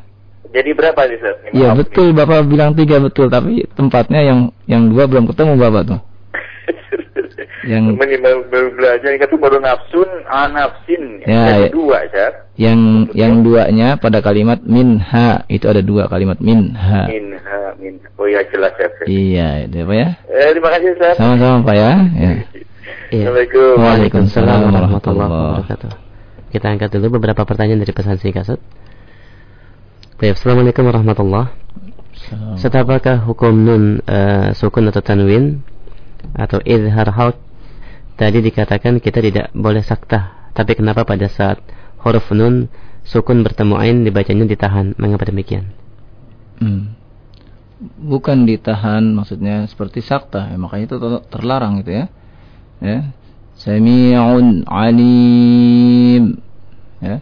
Jadi berapa nih? Ini Iya betul Bapak bilang tiga betul tapi tempatnya yang yang dua belum ketemu Bapak tuh. Yang- Minimal baru belajar, ini tuh baru nafsun, anafsin. Ya, Ada ya. dua, Ustaz. Yang yang duanya pada kalimat minha itu ada dua kalimat minha. Minha, minha. Oh ya, jelas, Ustaz. Iya, itu apa ya? Eh, terima kasih, Ustaz. Sama-sama Pak ya. ya. Iya. Assalamualaikum. Waalaikumsalam warahmatullahi wabarakatuh. Kita angkat dulu beberapa pertanyaan dari pesan singkat. Ustaz. Baik, Assalamualaikum warahmatullahi Ustaz, apakah hukum nun eh, sukun atau tanwin atau izhar halq tadi dikatakan kita tidak boleh saktah, tapi kenapa pada saat huruf nun sukun bertemu ain dibacanya ditahan? Mengapa demikian? Hmm. Bukan ditahan maksudnya seperti sakta, ya, makanya itu ter- terlarang gitu ya. Ya. Sami'un alim. Ya.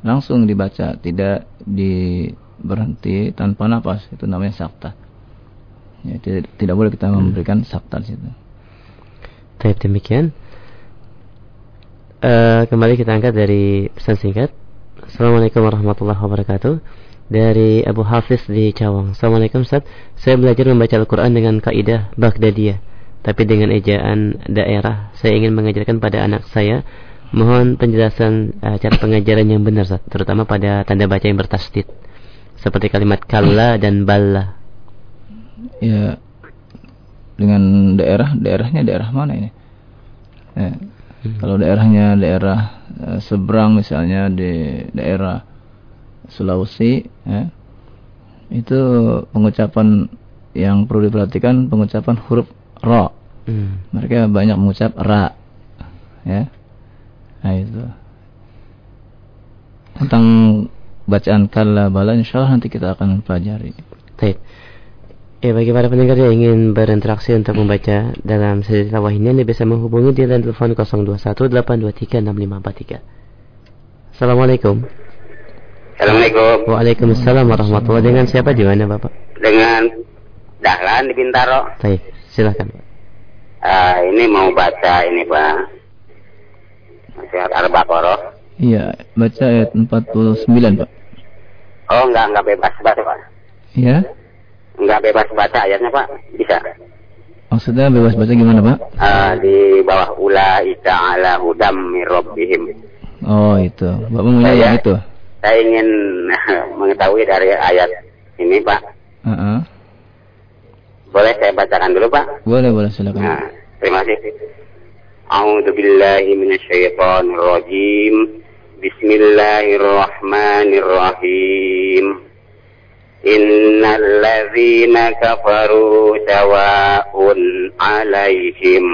Langsung dibaca, tidak di berhenti tanpa nafas, itu namanya sakta. Ya, tidak, tidak boleh kita memberikan sakta di situ. Baik demikian. Eh, kembali kita angkat dari pesan singkat. Assalamualaikum warahmatullahi wabarakatuh. Dari Abu Hafiz di Cawang. Assalamualaikum Ustaz. Saya belajar membaca Al-Quran dengan kaidah Baghdadiyah. Tapi dengan ejaan daerah. Saya ingin mengajarkan pada anak saya. Mohon penjelasan eh, cara pengajaran yang benar Ustaz. Terutama pada tanda baca yang bertasdid. Seperti kalimat kalla dan balla. Ya dengan daerah, daerahnya daerah mana ini? Ya, Kalau daerahnya daerah eh, seberang misalnya di daerah Sulawesi, ya, itu pengucapan yang perlu diperhatikan pengucapan huruf ro. Hmm. Mereka banyak mengucap ra, ya. Nah itu. Tentang bacaan kalla bala, insya Allah nanti kita akan pelajari. Baik. Ya bagi para pendengar yang ingin berinteraksi untuk membaca dalam sesi tawah ini Anda bisa menghubungi di line telepon 0218236543. Assalamualaikum. Assalamualaikum. Waalaikumsalam warahmatullahi Dengan siapa di mana Bapak? Dengan Dahlan di Bintaro. Baik, silakan. Pak. Ah, ini mau baca ini, Pak. Surat Al-Baqarah. Iya, baca ayat 49, Pak. Oh, enggak enggak bebas baca, Pak. Ya. Enggak bebas baca ayatnya, Pak. Bisa. Maksudnya bebas baca gimana, Pak? Ah, di bawah ulaika ala hudam min rabbihim. Oh, itu. Bapak Saya- yang itu? Saya ingin mengetahui dari ayat ini, Pak. Heeh. Boleh saya bacakan dulu, Pak? Boleh, boleh silakan. Nah, terima kasih. A'udzu billahi minasyaitonir rajim. Bismillahirrahmanirrahim. Innal ladzina kafaru sawa'un 'alaihim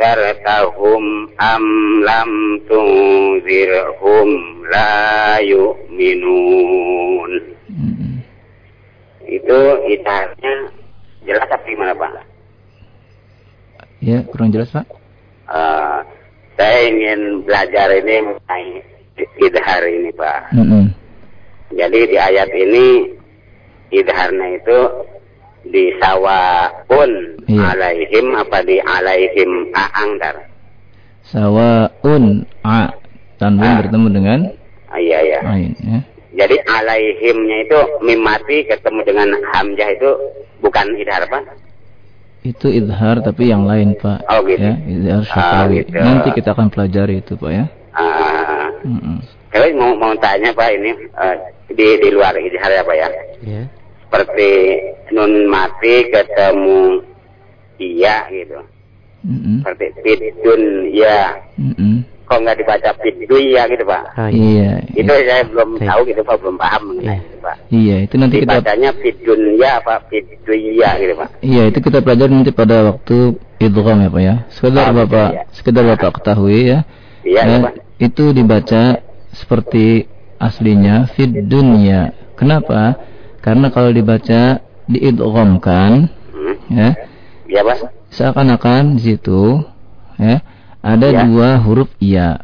أأنذرتهم أم لم تنذرهم لا يؤمنون Mm-mm. itu idahnya jelas apa gimana Pak? Ya, kurang jelas, Pak? Eh, saya ingin belajar ini mengenai idhar ini Pak. Mm-mm. Jadi di ayat ini idharnya itu di sawaun Iya. alaihim apa di alaihim aangdar. Sawaun a tanwin Ah. bertemu dengan Ah, iya ya. ain, ya. Jadi alaihimnya itu mimati ketemu dengan hamzah itu bukan idhar Pak? Itu idhar tapi yang lain, Pak. Oh, gitu. Ya, idhar Ah, syafawi. gitu. Nanti kita akan pelajari itu, Pak ya. Ah, Mm-mm. Terus mau mau tanya Pak ini eh, di di luar idhar ya Pak ya? Ya. Seperti nun mati ketemu iya gitu. Mm-mm. Seperti fidun ya. Mm-mm. Kok nggak dibaca fidu ya gitu Pak? Oh, iya. Iya, Itu iya. saya belum Baik. tahu gitu Pak, belum paham mengenai Iya. itu Pak. Iya, itu nanti kita Dibacanya fidun ya apa fidu ya gitu Pak. Iya, itu kita pelajari nanti pada waktu idgham ya, Pak ya. Sekedar gitu, Bapak, iya. sekedar Bapak ketahui ya. Iya Ya, Pak. itu dibaca seperti aslinya fid dunya. Kenapa? Karena kalau dibaca diidghamkan Hmm. ya, Iya Pak. seakan-akan di situ ya ada Iya. dua huruf iya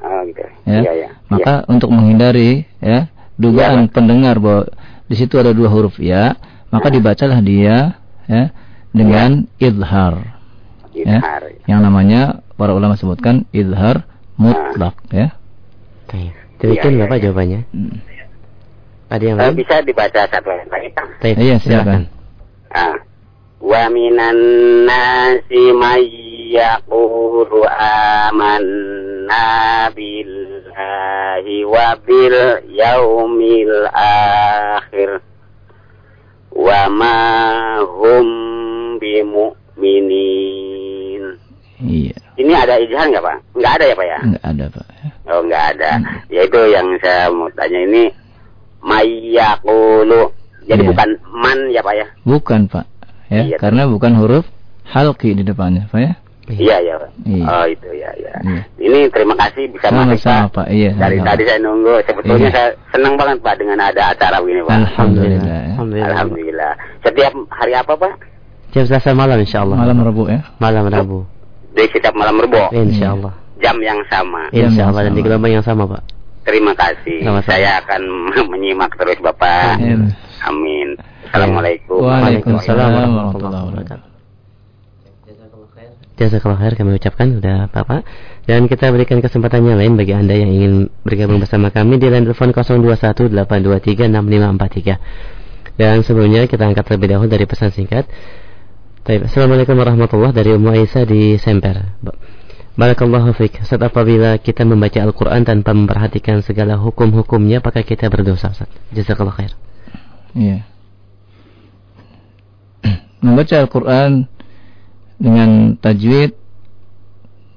Oh gitu. ya. Iya ya. Maka untuk menghindari ya dugaan pendengar bahwa di situ ada dua huruf ya, maka dibacalah dia ya dengan idhar ya. Idhar. Yang namanya para ulama sebutkan idhar mutlak ya. Baik. Demikian Iya, iya, Bapak iya. jawabannya. Hmm. Ada yang Eh, lain? bisa dibaca satu lagi Pak. Iya, silakan. Ah. Wa minan nasi may yaqulu amanna billahi wa bil yaumil akhir wa ma hum bimu'minin. Iya. Ini ada ijazah nggak Pak? Nggak ada ya Pak ya? Enggak ada, Pak. Oh nggak ada. Ya itu yang saya mau tanya ini mayakulu. Jadi Iya. bukan man ya Pak ya? Bukan, Pak. Ya, Iya. karena bukan huruf halqi di depannya, Pak ya. Iya ya Pak. Iya. Oh itu ya ya. Iya. Ini terima kasih bisa masuk Sama-sama, Pak. Pak. Iya, Dari sama-sama. tadi saya nunggu. Sebetulnya Iya. saya senang banget Pak dengan ada acara begini Pak. Alhamdulillah. ya. Alhamdulillah. Alhamdulillah. Setiap hari apa Pak? Jam Selasa malam insyaallah. Malam Rabu ya. Malam Rabu. Di setiap malam rebo. Insyaallah. Jam yang sama. Jam Insyaallah yang dan di sama. gelombang yang sama, Pak. Terima kasih. Sama-sama. Saya akan menyimak terus Bapak. Amin. Amin. Assalamualaikum. Waalaikumsalam warahmatullahi wabarakatuh. Jazakallah khair kami ucapkan sudah Bapak dan kita berikan kesempatan yang lain bagi Anda yang ingin bergabung bersama kami di line telepon 0218236543. Dan sebelumnya kita angkat terlebih dahulu dari pesan singkat. Baik, Assalamualaikum warahmatullahi dari Ummu Aisyah di Semper. Ba- Barakallahu fiik. Saat apabila kita membaca Al-Qur'an tanpa memperhatikan segala hukum-hukumnya, apakah kita berdosa, Ustaz? Jazakallah khair. Iya. Membaca Al-Quran dengan tajwid,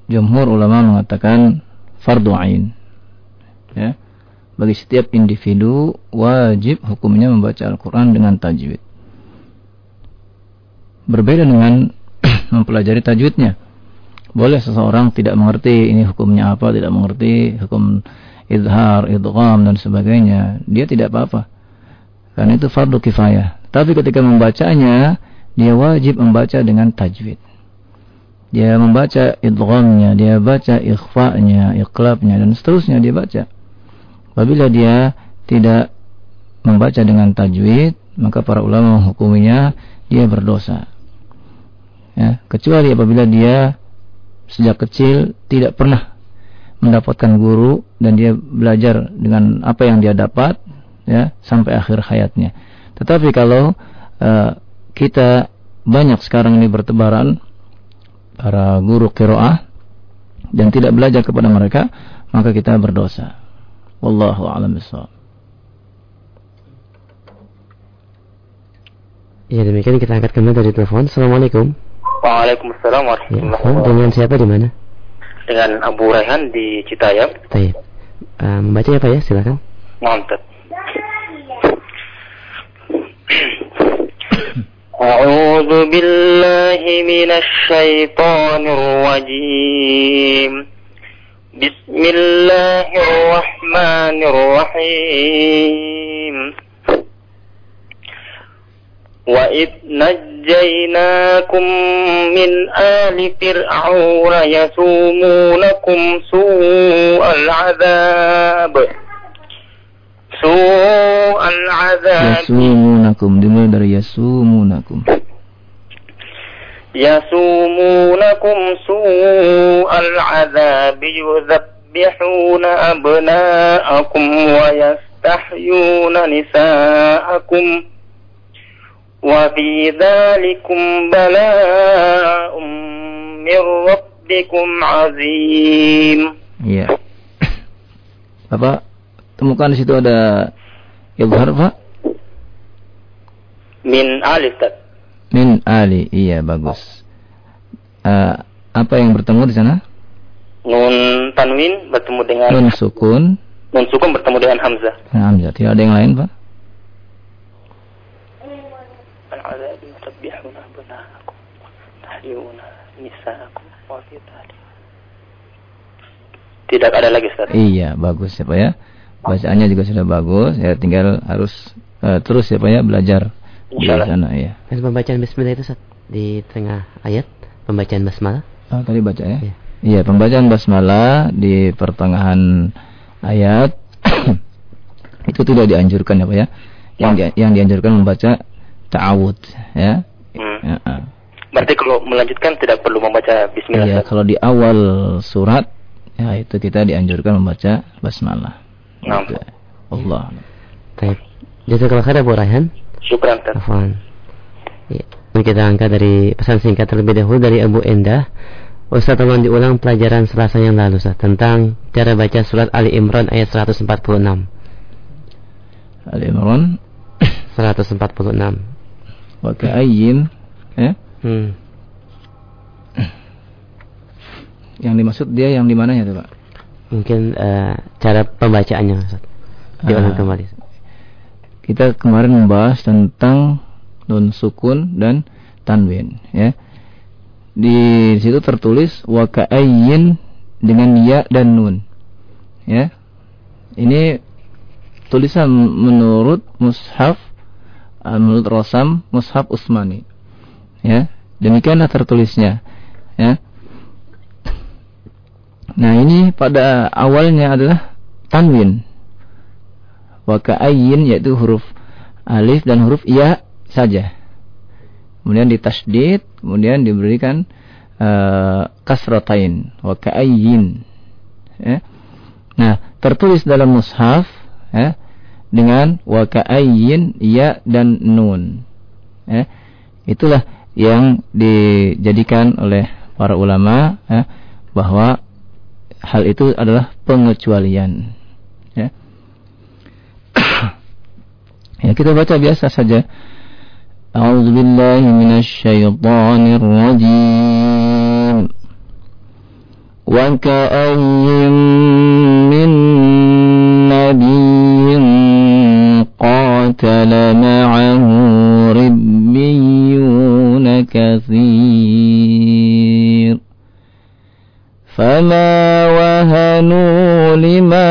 jumhur ulama mengatakan fardu ain. Ya. Bagi setiap individu wajib hukumnya membaca Al-Quran dengan tajwid. Berbeda dengan mempelajari tajwidnya. Boleh seseorang tidak mengerti ini hukumnya apa, tidak mengerti hukum idhar, idgham dan sebagainya. Dia tidak apa-apa. Karena itu fardu kifayah. Tapi ketika membacanya, dia wajib membaca dengan tajwid. Dia membaca idghamnya, dia baca ikhfa'nya, iqlabnya dan seterusnya dia baca. Apabila dia tidak membaca dengan tajwid, maka para ulama menghukuminya dia berdosa. Ya, kecuali apabila dia sejak kecil tidak pernah mendapatkan guru dan dia belajar dengan apa yang dia dapat ya sampai akhir hayatnya. Tetapi kalau uh, kita banyak sekarang ini bertebaran para guru qiraah dan tidak belajar kepada mereka, maka kita berdosa. Wallahu a'lam bishawab. Ya demikian kita angkat kembali dari telepon. Assalamualaikum. Waalaikumsalam Ya, warahmatullahi Afwan. wabarakatuh. dengan siapa di mana? Dengan Abu Raihan di Citayam. Baik. Eh, membaca ya Pak ya, silakan. Mantap. أعوذ بالله من الشيطان الرجيم بسم الله الرحمن الرحيم وإذ نجيناكم من آل فرعون يسومونكم سوء العذاب سوء العذاب Yasumunakum dimulai dari yasumunakum. يسومونكم سوء العذاب يذبحون أبناءكم ويستحيون نساءكم وفي ذلكم بلاء من ربكم عظيم Iya. Bapak temukan di situ ada izhar Pak? من آل Ustaz. Min ali. Iya, bagus. Eh, apa yang bertemu di sana? Nun tanwin bertemu dengan Nun sukun. nun sukun bertemu dengan hamzah. Nah, Hamzah. Tidak ada yang lain, Pak? Tidak ada lagi Ustaz. Iya, bagus ya Pak ya. Bacaannya juga sudah bagus, ya tinggal harus uh, terus ya Pak ya belajar di sana ya. Pembacaan bismillah itu Ustaz di tengah ayat pembacaan basmalah. Oh, tadi baca ya. Iya, iya pembacaan basmalah di pertengahan ayat itu tidak dianjurkan ya Pak ya. Yang di, yang dianjurkan membaca ta'awud ya. Hmm. ya. Ah. Berarti kalau melanjutkan tidak perlu membaca bismillah. Iya, kalau di awal surat ya itu kita dianjurkan membaca basmalah. Nah. Allah. Baik. Jazakallah khair Abu Raihan. Syukran Ustaz. Afwan. Ya. Ini kita angkat dari pesan singkat terlebih dahulu dari Abu Endah. Ustaz tolong diulang pelajaran Selasa yang lalu Ustaz tentang cara baca surat Ali Imran ayat 146. Ali Imran 146. Wa ka'ayyin ya? Hmm. Yang dimaksud dia yang di mananya tuh, Pak? Mungkin uh, cara pembacaannya Ustaz. Diulang uh, kembali. Kita kemarin membahas tentang nun sukun dan tanwin ya di situ tertulis wa ka'ayyin dengan ya dan nun. Ya. Ini tulisan menurut mushaf uh, menurut Rosam mushaf Usmani. Ya. Demikianlah tertulisnya. Ya. Nah, ini pada awalnya adalah tanwin. Wa ka'ayyin yaitu huruf alif dan huruf ya saja kemudian ditasdid, kemudian diberikan uh, kasratain wa ka'ayyin. Ya. Nah, tertulis dalam mushaf ya, dengan wa ka'ayyin ya dan nun. Ya. Itulah yang dijadikan oleh para ulama ya, bahwa hal itu adalah pengecualian. Ya. ya kita baca biasa saja أعوذ بالله من الشيطان الرجيم وكأي من نبي قاتل معه ربيون كثير. فما وهنوا لما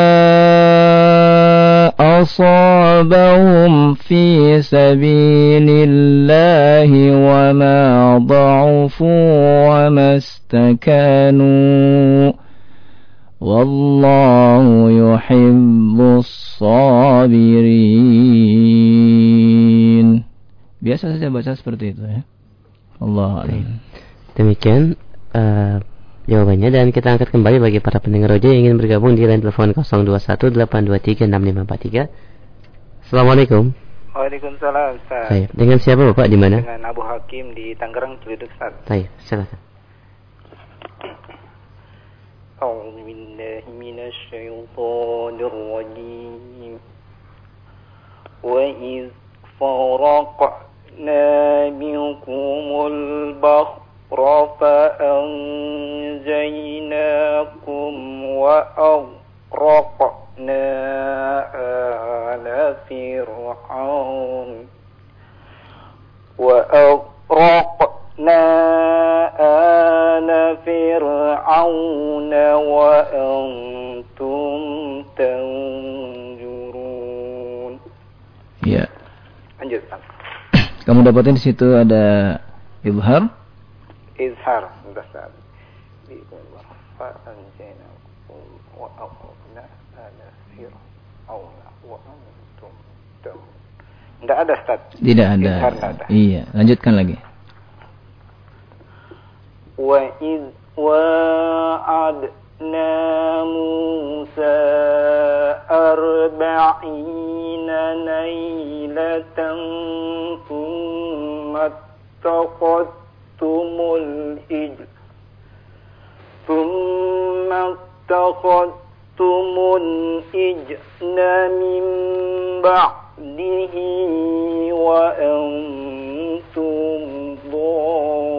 أصابهم في سبيل الله وما ضعفوا وما استكانوا. والله يحب الصابرين biasa saja baca seperti itu ya Allah demikian uh, jawabannya dan kita angkat kembali bagi para pendengar roja yang ingin bergabung di line telepon 0218236543. Assalamualaikum. Waalaikumsalam Ustaz. Baik. Dengan siapa Bapak di mana? Dengan Abu Hakim di Tangerang Ciledug Ustaz. Baik, silakan. أعوذ بالله من الشيطان الرجيم. وإذ فرقنا بكم البحر فأنجيناكم وأغرقنا آل فرعون. وأغرقنا آل فرعون وأنتم تنجرون Ya. Lanjut. Kamu dapatin di situ ada ibhar izhar dasar Tidak ada Ustaz. Tidak ada. ada. Iya, lanjutkan lagi. وإذ وعدنا موسى أربعين ليلة ثم اتخذتم الإجل ثم اتخذتم الإجل من بعده وأنتم ضالون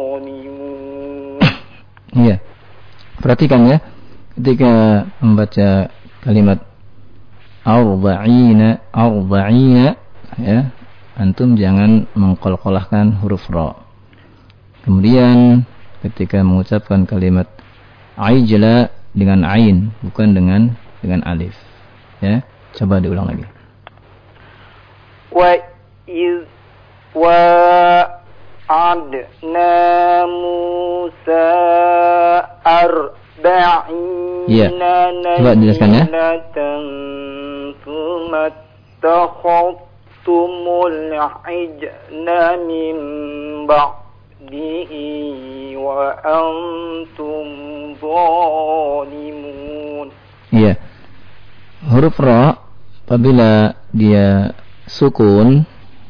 Perhatikan ya ketika membaca kalimat arba'ina arba'ina ya antum jangan mengkolkolahkan huruf ra Kemudian ketika mengucapkan kalimat aijla dengan ain bukan dengan dengan alif. Ya, coba diulang lagi. Wa iz wa Musa Iya. Ya. Coba jelaskan ya. Iya. Huruf ra apabila dia sukun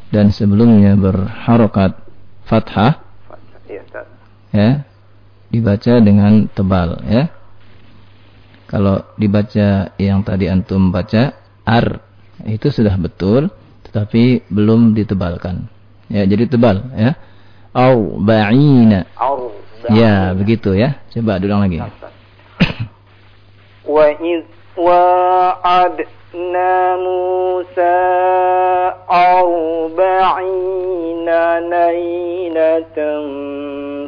dan sebelumnya berharokat fathah. fathah ya, ya, dibaca dengan tebal ya. Kalau dibaca yang tadi antum baca ar itu sudah betul tetapi belum ditebalkan. Ya, jadi tebal ya. Au ba'ina. Ya, begitu ya. Coba diulang lagi. Wa wa'adna Musa arba'ina lailatan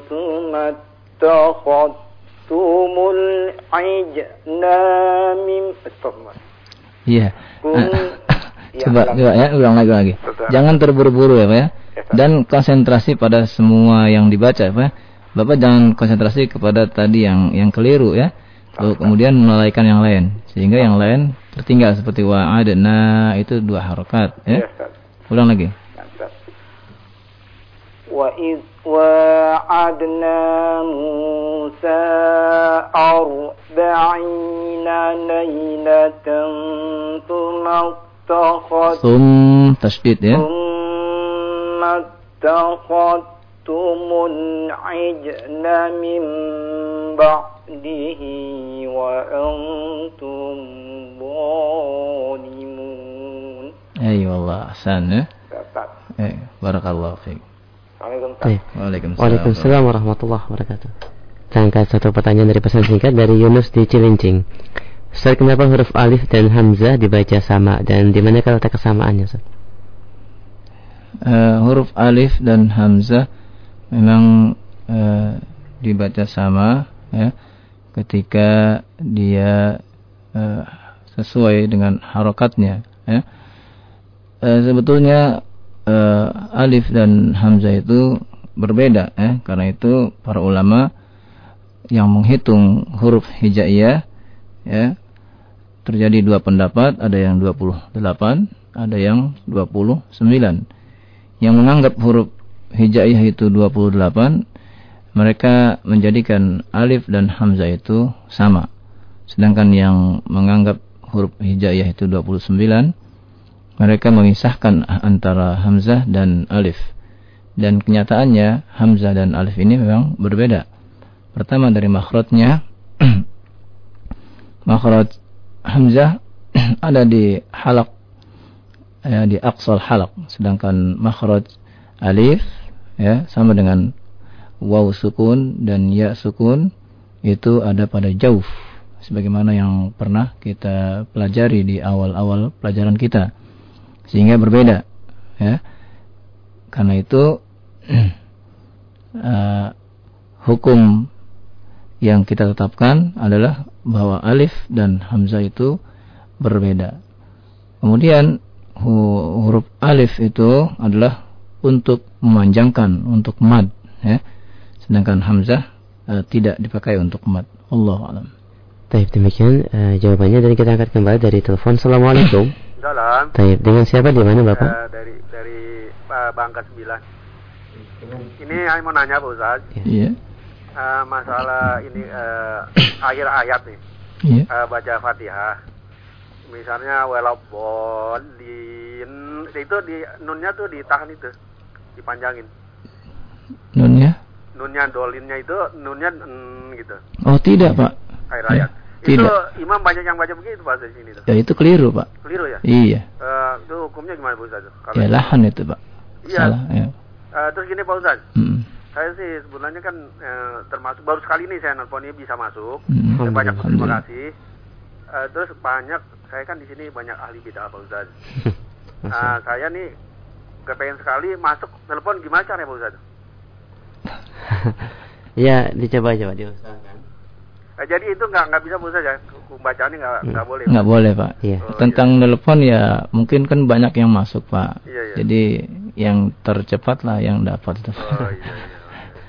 sumat اتخذتم العجل من Iya. Kun- Ya, Coba, ulang. coba ya, ulang lagi lagi. Betul. Jangan terburu-buru ya, Pak ya. Ya, Pak. Dan konsentrasi pada semua yang dibaca, Pak. ya. Bapak jangan konsentrasi kepada tadi yang yang keliru ya. Lalu kemudian melalaikan yang lain sehingga yang lain tertinggal seperti wa'adna itu dua harokat Ya, ya. Ustaz. Ulang lagi. وإذ واعدنا موسى أربعين ليلة ثم اتخذتم ثم تشديد إيه؟ ثم اتخذتم العجل من بعده وأنتم ظالمون. أي أيوة والله أحسن أي إيه، بارك الله فيك. Waalaikumsalam. Waalaikumsalam warahmatullahi wabarakatuh. Kita angkat satu pertanyaan dari pesan singkat dari Yunus di Cilincing. Ustaz, kenapa huruf alif dan hamzah dibaca sama dan di mana letak kesamaannya, Ustaz? Eh, huruf alif dan hamzah memang eh, dibaca sama ya ketika dia eh, sesuai dengan harokatnya ya. Eh, sebetulnya eh, alif dan hamzah itu berbeda ya karena itu para ulama yang menghitung huruf hijaiyah ya terjadi dua pendapat ada yang 28 ada yang 29 yang menganggap huruf hijaiyah itu 28 mereka menjadikan alif dan hamzah itu sama. Sedangkan yang menganggap huruf hijaiyah itu 29 mereka memisahkan antara hamzah dan alif. Dan kenyataannya hamzah dan alif ini memang berbeda. Pertama dari makhrajnya makhraj hamzah ada di halak ya, di aqsal halak. Sedangkan makhraj alif ya sama dengan waw sukun dan ya sukun itu ada pada jauf sebagaimana yang pernah kita pelajari di awal-awal pelajaran kita sehingga berbeda ya karena itu uh, hukum yang kita tetapkan adalah bahwa alif dan hamzah itu berbeda. Kemudian hu- huruf alif itu adalah untuk memanjangkan untuk mad ya. Sedangkan hamzah eh, tidak dipakai untuk mad. Allah alam. Taib demikian eh, jawabannya dan kita angkat kembali dari telepon. Assalamualaikum. Salam. Taib dengan siapa di mana Bapak? Eh, dari dari uh, Bangka 9. Ini saya mau nanya Pak Ustaz, Iya. Eh, masalah ini eh, akhir ayat nih, Iya. Eh, baca Fatihah. Misalnya walabolin itu di nunnya tuh ditahan itu, dipanjangin. Nunnya? Nunnya dolinnya itu nunnya mm, gitu, Oh, tidak, Pak. akhir Ya, ayat. Itu Tidak. imam banyak yang baca begitu Pak di sini tuh. Ya itu keliru, Pak. Keliru ya? Iya. Eh, itu hukumnya gimana Pak Ustaz? Kalau Ya lahan itu, Pak. Iya. Salah, ya. Eh, terus gini Pak Ustaz, Mm. Saya sih sebenarnya kan eh, termasuk baru sekali ini saya nelpon ini bisa masuk. Mm. Saya banyak berterima Alhamdulillah. kasih. Eh, terus banyak saya kan di sini banyak ahli bidah Pak Ustaz. Nah, saya nih kepengen sekali masuk telepon gimana caranya Pak Ustaz? ya, dicoba coba diusahakan. Eh, jadi itu nggak nggak bisa Ustaz ya? Pembacaannya nggak nggak boleh. Nggak boleh, Pak. Iya. Oh, Tentang telepon ya mungkin kan banyak yang masuk, Pak. Iya, iya. Jadi yang tercepat lah yang dapat itu. Oh iya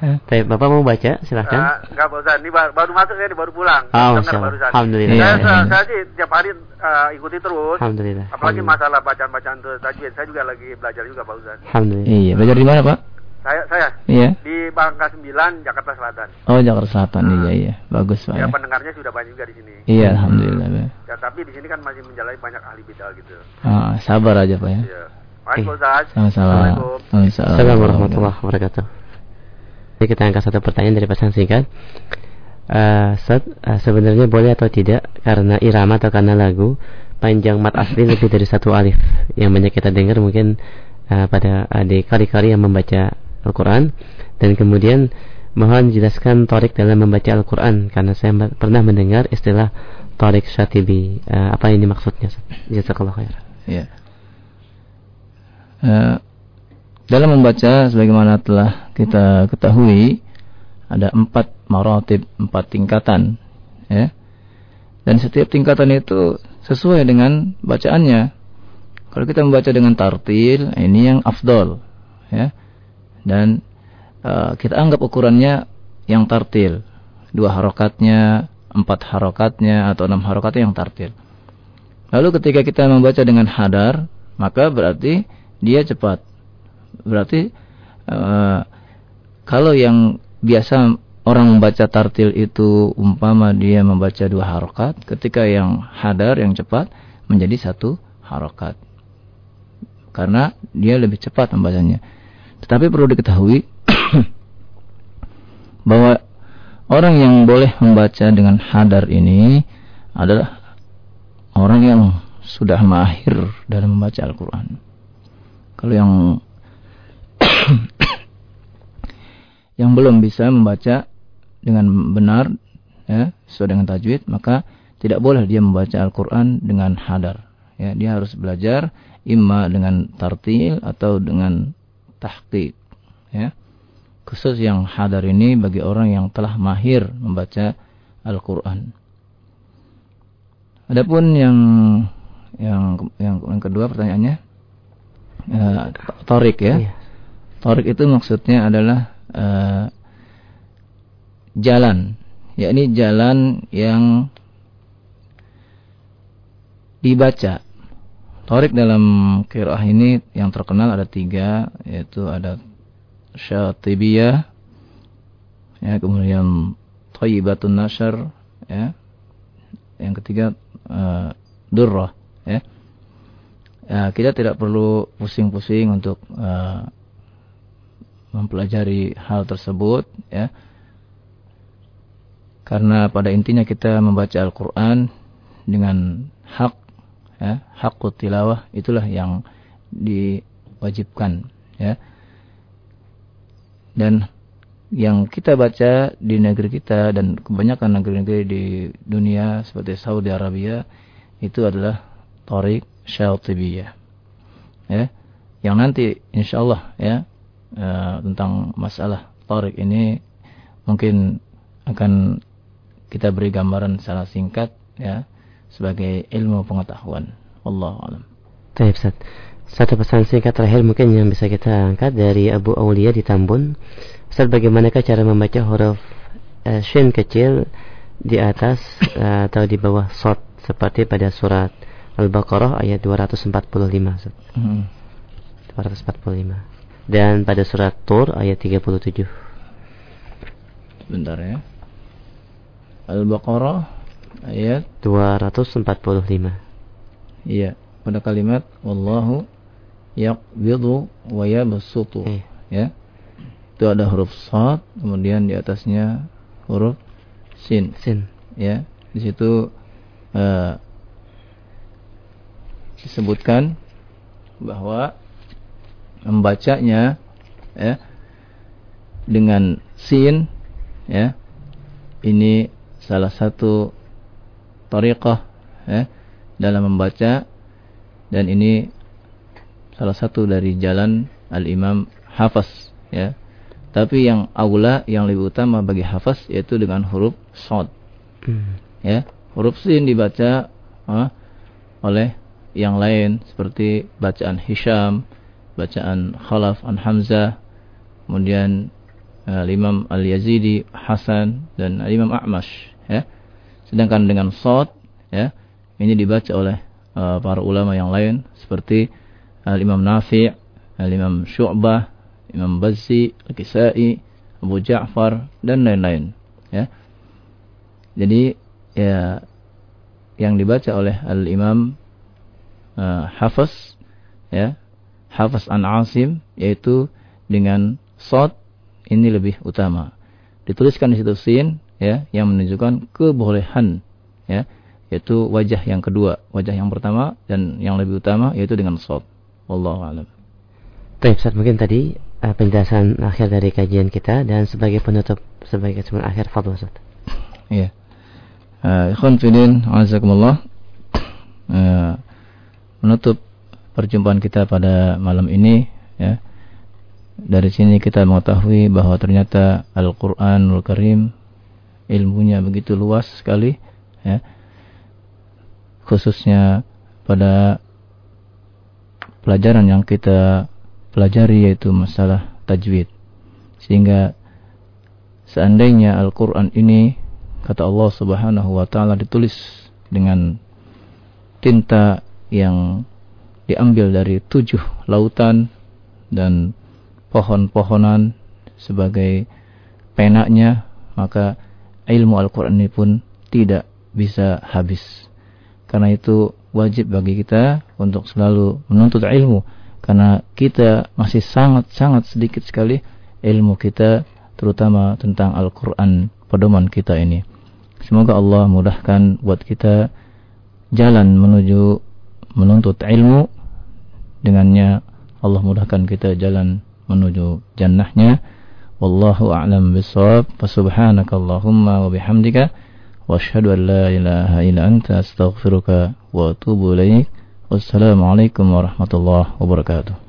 iya. Taib Bapak mau baca? Silahkan. Eh, nggak Pak Ustaz, ini baru, baru masuk ini baru pulang. Oh, barusan. Alhamdulillah. Iya, Saya, iya, saya, iya. saya sih tiap hari eh, ikuti terus. Alhamdulillah. Apalagi Alhamdulillah. masalah bacaan-bacaan tajwid, saya juga lagi belajar juga Pak Ustaz. Alhamdulillah. Iya, belajar di mana, Pak? Saya saya Iya. di Bangka 9, Jakarta Selatan. Oh, Jakarta Selatan. Iya, iya. Bagus, Pak. Ya Ya. pendengarnya sudah banyak juga di sini. Iya, alhamdulillah, Pak. Ya tapi di sini kan masih menjalani banyak ahli bidah gitu. Ah, sabar aja, Pak ya. Iya. Sama-sama. Assalamualaikum. Waalaikumsalam. Assalamualaikum warahmatullahi wabarakatuh. Kita angkat satu pertanyaan dari pesan singkat. Uh, Set, uh, sebenarnya boleh atau tidak karena irama atau karena lagu panjang mat asli lebih dari satu alif yang banyak kita dengar mungkin uh, pada adik kari-kari yang membaca Al-Quran. Dan kemudian mohon jelaskan torik dalam membaca Al-Quran. Karena saya pernah mendengar istilah torik syatibi. Uh, apa ini maksudnya jazakallah khair ya. Uh, dalam membaca sebagaimana telah kita ketahui ada empat maratib, empat tingkatan ya. Dan setiap tingkatan itu sesuai dengan bacaannya. Kalau kita membaca dengan tartil ini yang afdol ya dan uh, kita anggap ukurannya yang tartil. Dua harokatnya empat harokatnya atau enam harokatnya yang tartil. Lalu ketika kita membaca dengan hadar maka berarti dia cepat. Berarti uh, kalau yang biasa orang membaca tartil itu umpama dia membaca dua harokat ketika yang hadar yang cepat menjadi satu harokat. Karena dia lebih cepat membacanya tetapi perlu diketahui bahwa orang yang boleh membaca dengan hadar ini adalah orang yang sudah mahir dalam membaca Al-Quran. Kalau yang yang belum bisa membaca dengan benar ya, sesuai dengan tajwid, maka tidak boleh dia membaca Al-Quran dengan hadar. Ya, dia harus belajar imma dengan tartil atau dengan tahqiq ya. Khusus yang hadar ini bagi orang yang telah mahir membaca Al-Qur'an. Adapun yang yang yang, yang kedua pertanyaannya uh, torik ya. Iya. torik itu maksudnya adalah uh, jalan yakni jalan yang dibaca Torik dalam kirah ini yang terkenal ada tiga, yaitu ada Syatibiyah, ya, kemudian Thayyibatun Nasr, ya, yang ketiga uh, Durrah, ya. ya. Kita tidak perlu pusing-pusing untuk uh, mempelajari hal tersebut, ya. Karena pada intinya kita membaca Al-Quran dengan hak ya, hakut tilawah itulah yang diwajibkan ya. Dan yang kita baca di negeri kita dan kebanyakan negeri-negeri di dunia seperti Saudi Arabia itu adalah Tariq Syatibiyah. Ya. Yang nanti insyaallah ya uh, tentang masalah Tariq ini mungkin akan kita beri gambaran secara singkat ya sebagai ilmu pengetahuan. Allah alam. Baik, Ustaz. Satu pesan singkat terakhir mungkin yang bisa kita angkat dari Abu Aulia di Tambun. Ustaz, bagaimanakah cara membaca huruf uh, shin kecil di atas uh, atau di bawah sod seperti pada surat Al-Baqarah ayat 245, Ustaz. Hmm. 245. Dan pada surat Tur ayat 37. Bentar ya. Al-Baqarah ayat 245. Iya, pada kalimat wallahu yaqbidu wa yabsutu. Eh. Ya. Itu ada huruf sad, kemudian di atasnya huruf sin. Sin. Ya. Di situ uh, disebutkan bahwa membacanya ya dengan sin ya ini salah satu tariqah ya, dalam membaca dan ini salah satu dari jalan al-Imam Hafaz ya. Tapi yang aula yang lebih utama bagi hafaz yaitu dengan huruf shad. Hmm. Ya, huruf sin dibaca uh, oleh yang lain seperti bacaan Hisham, bacaan Khalaf an Hamzah, kemudian uh, Imam Al-Yazidi, Hasan dan Imam A'mash ya. Sedangkan dengan sod ya, ini dibaca oleh uh, para ulama yang lain seperti uh, Imam Nafi', uh, Imam Syu'bah, Imam Bazzi, Al-Kisai, Abu Ja'far dan lain-lain ya. Jadi ya yang dibaca oleh Al-Imam uh, Hafiz ya, Hafiz An Asim yaitu dengan sod ini lebih utama. Dituliskan di situ sin ya yang menunjukkan kebolehan ya yaitu wajah yang kedua, wajah yang pertama dan yang lebih utama yaitu dengan shad. Wallahu a'lam. Baik, Ustaz, mungkin tadi uh, penjelasan akhir dari kajian kita dan sebagai penutup sebagai kesimpulan akhir fadhil Ustaz. Iya. Uh, ikhwan azakumullah. Uh, menutup perjumpaan kita pada malam ini ya. Dari sini kita mengetahui bahwa ternyata Al-Qur'anul Karim ilmunya begitu luas sekali ya. Khususnya pada pelajaran yang kita pelajari yaitu masalah tajwid. Sehingga seandainya Al-Qur'an ini kata Allah Subhanahu wa taala ditulis dengan tinta yang diambil dari tujuh lautan dan pohon-pohonan sebagai penaknya maka ilmu Al-Quran ini pun tidak bisa habis. Karena itu wajib bagi kita untuk selalu menuntut ilmu. Karena kita masih sangat-sangat sedikit sekali ilmu kita terutama tentang Al-Quran pedoman kita ini. Semoga Allah mudahkan buat kita jalan menuju menuntut ilmu. Dengannya Allah mudahkan kita jalan menuju jannahnya wallahu a'lam bissawab wa subhanaka allahumma wa bihamdika wa asyhadu an la ilaha illa anta astaghfiruka wa atubu ilaik wassalamu alaikum warahmatullahi wabarakatuh